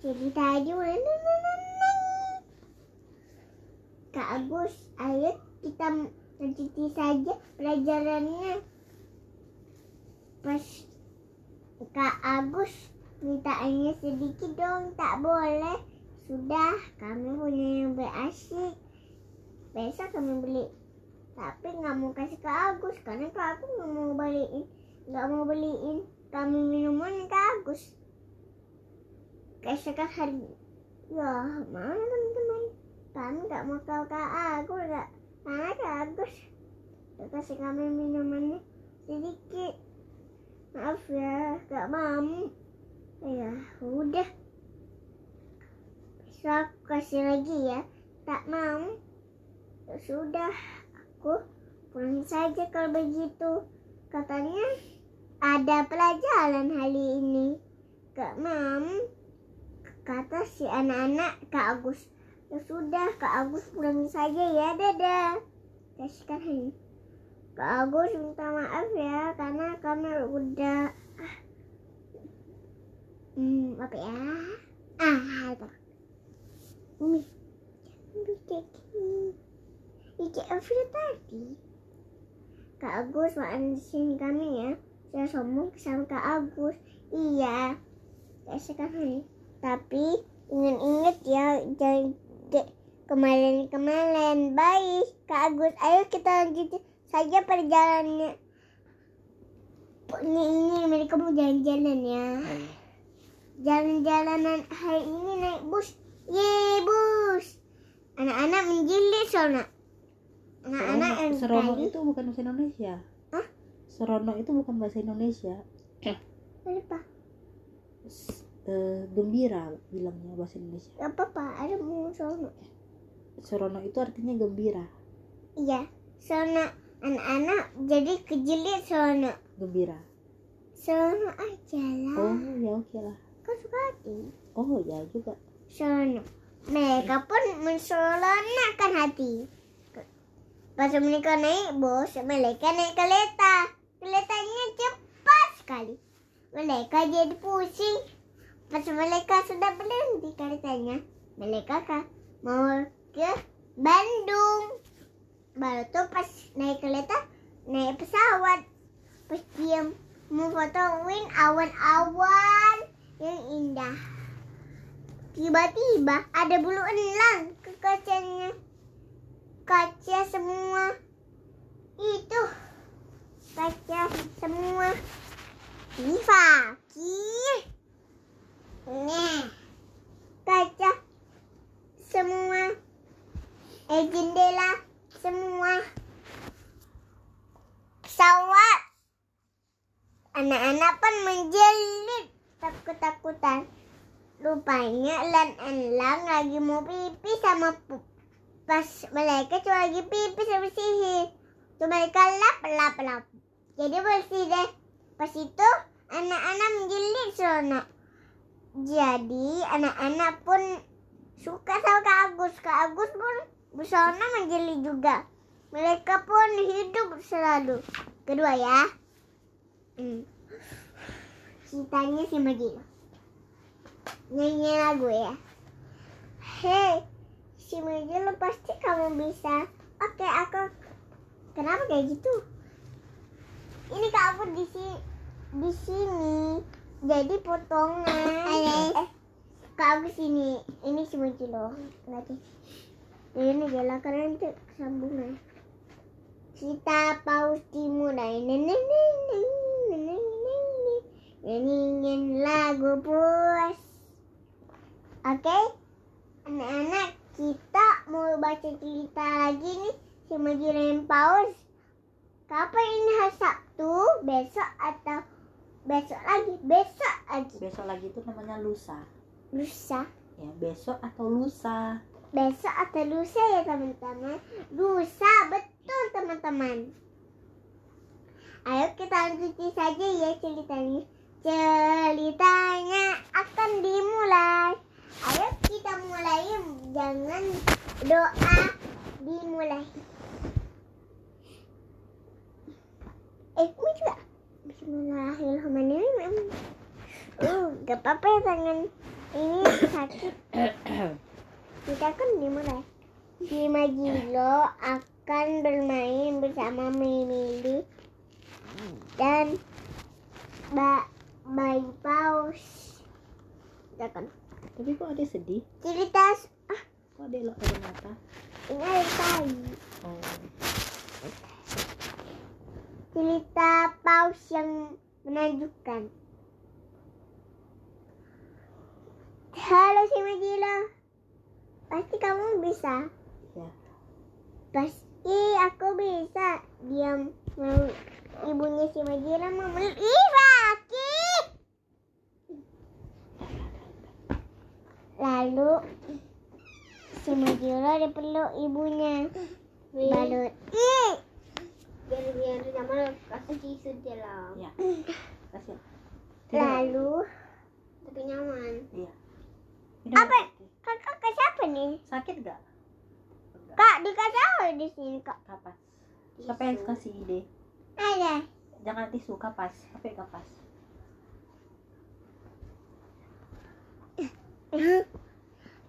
Jadi tadi mulai. Kak Agus, ayo kita lanjuti saja pelajarannya. Pas Kak Agus mintaannya sedikit dong, tak boleh. Sudah, kami punya yang berasik. Besok kami beli. Tapi nggak mau kasih ke Agus karena Kak Agus nggak mau beliin, nggak mau beliin kami minuman ke Agus. Keesokan hari, ya mana teman-teman? Kami nggak mau kau ke Agus, nggak mana ke Agus? Dia kasih kami minumannya sedikit. Maaf ya, nggak mau. Ya udah. Besok kasih lagi ya. Tak mau. Ya sudah, aku pulang saja kalau begitu. katanya ada pelajaran hari ini. Kak Mam, kata si anak-anak Kak Agus. Ya sudah, Kak Agus pulang saja ya, dadah. Kasihkan hari. Kak Agus minta maaf ya, karena kami udah... ah. Hmm, apa ya? Ah, ada. Ini. Gini. Ini kayak Avril tadi. Kak Agus maafin kami ya. Saya sombong sama Kak Agus. Iya. Saya sekarang. Tapi ingat-ingat ya jangan de- kemarin-kemarin. Baik, Kak Agus. Ayo kita lanjut saja perjalanannya. Ini, ini mereka mau jalan-jalan ya. Jalan-jalanan hari ini naik bus. Yeay, bus. Anak-anak menjilit soalnya. Anak-anak yang Serono itu bukan bahasa Indonesia. Hah? Serono itu bukan bahasa Indonesia. Apa? Eh, gembira bilangnya bahasa Indonesia. Gak apa-apa, ada mau sono. Serono itu artinya gembira, Iya, sono anak-anak jadi kejelit sono. gembira. Sono aja lah. Oh ya oke lah. Kau suka hati? Oh ya juga. Sono. Mereka pun mensolonakkan hati. Pas mereka naik bos, mereka naik kereta. Keretanya cepat sekali. Mereka jadi pusing. Pas mereka sudah berhenti keretanya, mereka kan mau ke Bandung. Baru tuh pas naik kereta, naik pesawat. Pas dia mau fotoin awan-awan yang indah. Tiba-tiba ada bulu elang ke kacanya. Kaca semua. Itu. Kaca semua. Diva. Kih. Nah. Kaca semua. Eh jendela semua. Pesawat. Anak-anak pun menjelit takut-takutan. Rupanya Lan Elang lagi mau pipis sama pup. Pas mereka cuma lagi pipis sama sihir. Tuh mereka lap lap lap. Jadi bersih deh. Pas itu anak-anak menjelit sono. Jadi anak-anak pun suka sama Kak Agus. Kak Agus pun bersona menjelit juga. Mereka pun hidup selalu. Kedua ya. Hmm. Ceritanya si Majid nyanyi lagu ya. Hei, si Meja lo pasti kamu bisa. Oke, aku kenapa kayak gitu? Ini kak aku di sini, di sini. Jadi potongan. Eh, kak aku sini. Ini si Meja lo. Lagi. Ini jalan karena itu sambungan. Kita paus dimulai. Nenek, nenek, nenek, nenek. Nyanyiin lagu puas. Oke, anak-anak kita mau baca cerita lagi nih si Majirin Paus. Kapan ini hari Sabtu? Besok atau besok lagi? Besok lagi. Besok lagi itu namanya lusa. Lusa. Ya besok atau lusa. Besok atau lusa ya teman-teman. Lusa betul teman-teman. Ayo kita lanjutin saja ya ceritanya. Ceritanya akan dimulai. Ayo kita mulai jangan doa dimulai. Eh, juga. Bismillahirrahmanirrahim. Uh, gak apa-apa ya tangan ini sakit. Kita kan dimulai. Si Majilo akan bermain bersama Mimili dan ba bayi paus. Kita kan Tapi kok ada sedih? cerita ah Kok ada elok ada mata? ini ada bayi. Oh. Cerita paus yang menakjubkan. Halo si Majila, pasti kamu bisa. Ya. Pasti aku bisa. Dia mau ibunya si Majila mau meluk. Ih, Raki! Lalu si Majila dipeluk ibunya. Balut. Ih! Ya kasih. Lalu tapi nyaman. Iya. Apa? kakak ke siapa nih? Sakit gak kak dikasih apa di sini kak? Kapas. Siapa yang kasih ide? Ada. Jangan tisu kapas. Apa kapas?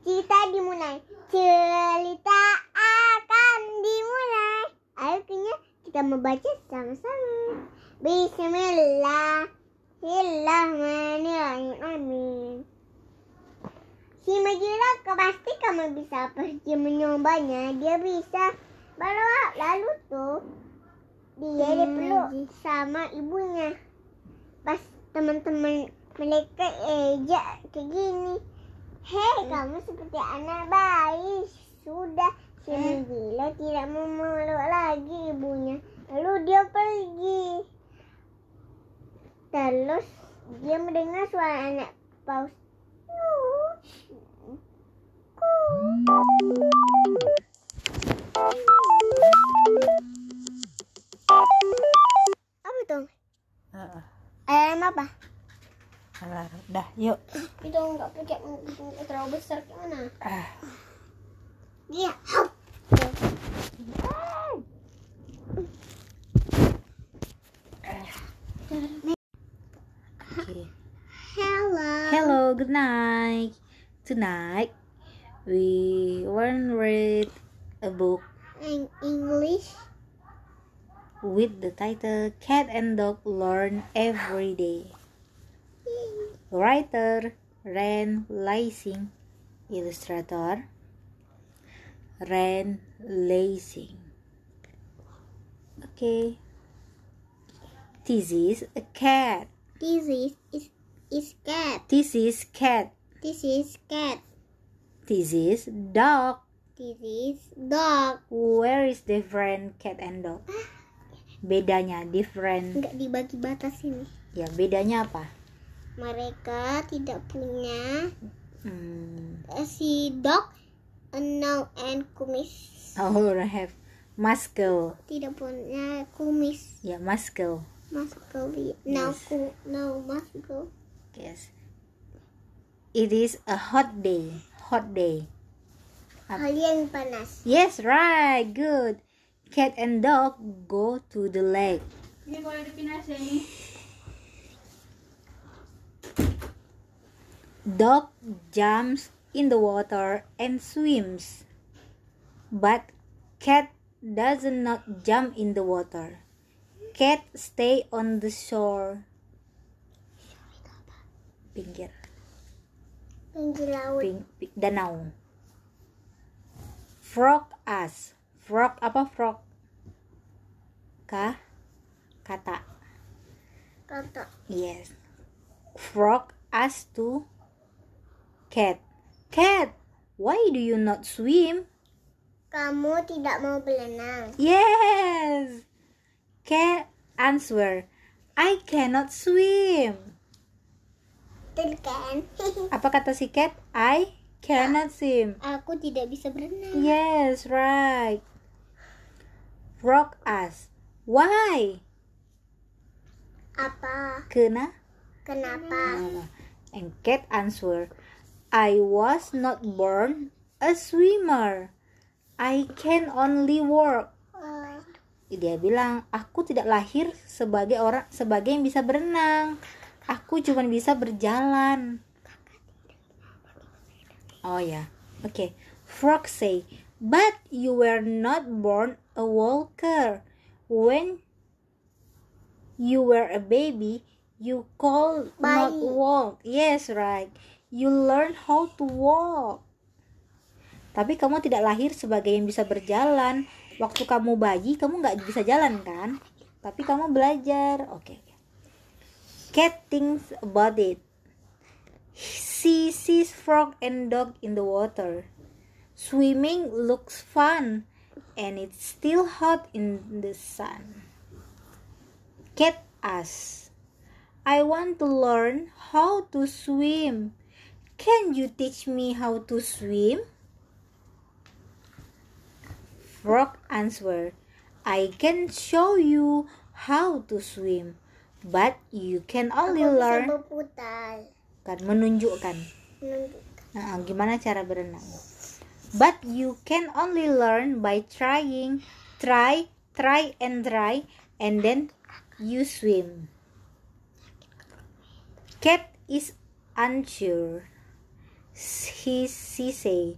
Cerita dimulai. Cerita akan dimulai. Akhirnya kita membaca sama-sama. Bismillah. Bismillahirrahmanirrahim. Si Majira pasti kamu bisa pergi menyobanya. Dia bisa bawa lalu tuh dia dipeluk sama ibunya. Pas teman-teman mereka ejak kayak gini. Hei, kamu seperti anak bayi. Sudah, si gila tidak mau meluk lagi ibunya. Lalu dia pergi. Terus dia mendengar suara anak paus. Apa tuh? Heeh. Ayam apa? Alah, dah yuk Itu enggak pakai terlalu besar gimana? ah Iya. okay. Hello. Hello, good night. Tonight we will read a book In English. with the title Cat and Dog Learn Every Day. Writer Ren Lacing, illustrator Ren Lacing. Okay. This is a cat. This is is is cat. This is cat. This is cat. This is dog. This is dog. Where is different cat and dog? Bedanya different. Enggak dibagi batas ini. Ya, bedanya apa? Mereka tidak punya Hmm. eh, si dog no and kumis. Oh, I have muscle. Tidak punya kumis. Ya, muscle. Muscle. No Yes. ku no muscle. Yes. It is a hot day. Hot day. Up. Hal yang panas. Yes, right. Good. Cat and dog go to the lake. Ini boleh dipinasi ini. Dog jumps in the water and swims. But cat does not jump in the water. Cat stay on the shore. Pinggir, Pinggir laut. ping, pi- danau. Frog us. Frog apa frog? Kah? Kata. Kata. Yes. Frog asked to cat. Cat, why do you not swim? Kamu tidak mau berenang. Yes. Cat answer, I cannot swim. Betul kan? Apa kata si cat? I cannot swim. Aku tidak bisa berenang. Yes, right. Frog asked, why? Apa? Kena? Kenapa? And cat answer, I was not born a swimmer. I can only walk. Oh, Dia bilang, aku tidak lahir sebagai orang sebagai yang bisa berenang. Aku cuma bisa berjalan. Oh ya, oke. Frog say, but you were not born a walker. When you were a baby, you call not walk. Yes, right. You learn how to walk. Tapi kamu tidak lahir sebagai yang bisa berjalan. Waktu kamu bayi, kamu nggak bisa jalan kan? Tapi kamu belajar. Oke. oke. Cat thinks about it. She sees frog and dog in the water. Swimming looks fun, and it's still hot in the sun. Cat asks, I want to learn how to swim. Can you teach me how to swim? Frog answered, I can show you how to swim, but you can only Aku learn kan menunjukkan Menunjuk. Nah, gimana cara berenang. But you can only learn by trying, try, try and try, and then you swim. Cat is unsure. He, she say,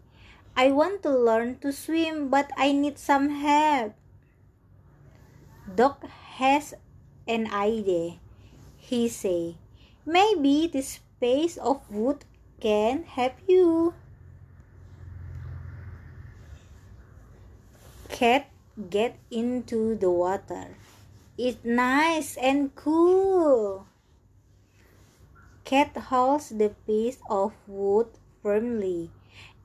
I want to learn to swim, but I need some help. Dog has an idea. He say, maybe this piece of wood can help you. Cat get into the water. It's nice and cool. Cat holds the piece of wood firmly,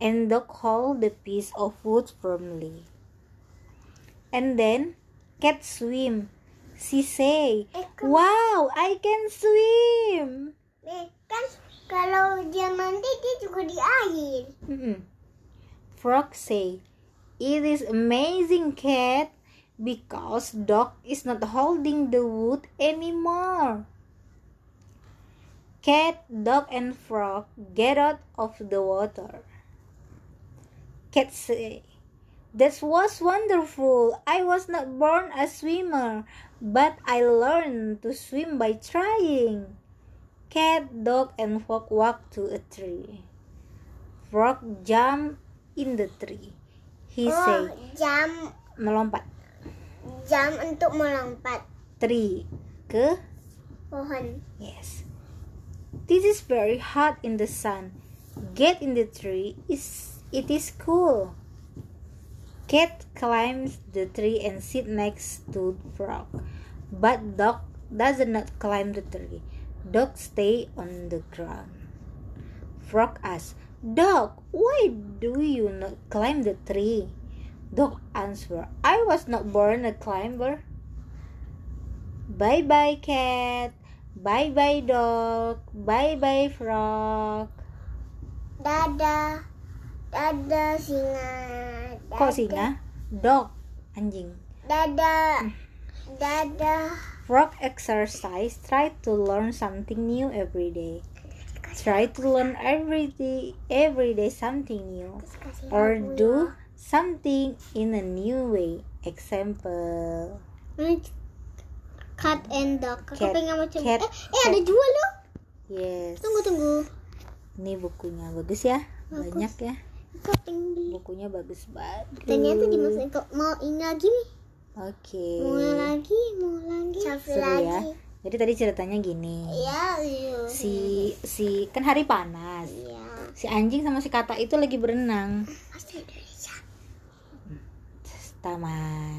and dog hold the piece of wood firmly. And then cat swim. She say, "Wow, I can swim." kan kalau dia mandi dia juga di air. Mm-mm. Frog say, It is amazing cat because dog is not holding the wood anymore. Cat, dog, and frog get out of the water. Cat say, That was wonderful. I was not born a swimmer, but I learned to swim by trying. Cat, dog, and frog walk to a tree. Frog jump in the tree. He oh, say, jam melompat. jam untuk melompat Tree ke pohon. yes. This is very hot in the sun. Get in the tree. Is it is cool. Cat climbs the tree and sit next to frog. But dog does not climb the tree. Dog stay on the ground. Frog asks, Dog, why do you not climb the tree? Dog answer, I was not born a climber. Bye bye cat. Bye bye dog. Bye bye frog. Dadah. Dadah singa. Kok singa? Dog. Anjing. Dadah. Dadah. Frog exercise. Try to learn something new every day. Try to learn every day, every day something new. Or do something in a new way. Example. Cat and dog. Aku Cat- pengen macam cat- eh, eh ada dua loh. Yes. Tunggu tunggu. Ini bukunya bagus ya. Bagus. Banyak ya. Aku pengen beli. Bukunya bagus banget. Ternyata dimasukin kok mau ini lagi nih. Oke. Mau lagi, mau lagi. Seru ya. Jadi tadi ceritanya gini. Ya, iya. Si si kan hari panas. Iya. Si anjing sama si kata itu lagi berenang. Pasti Indonesia. Taman.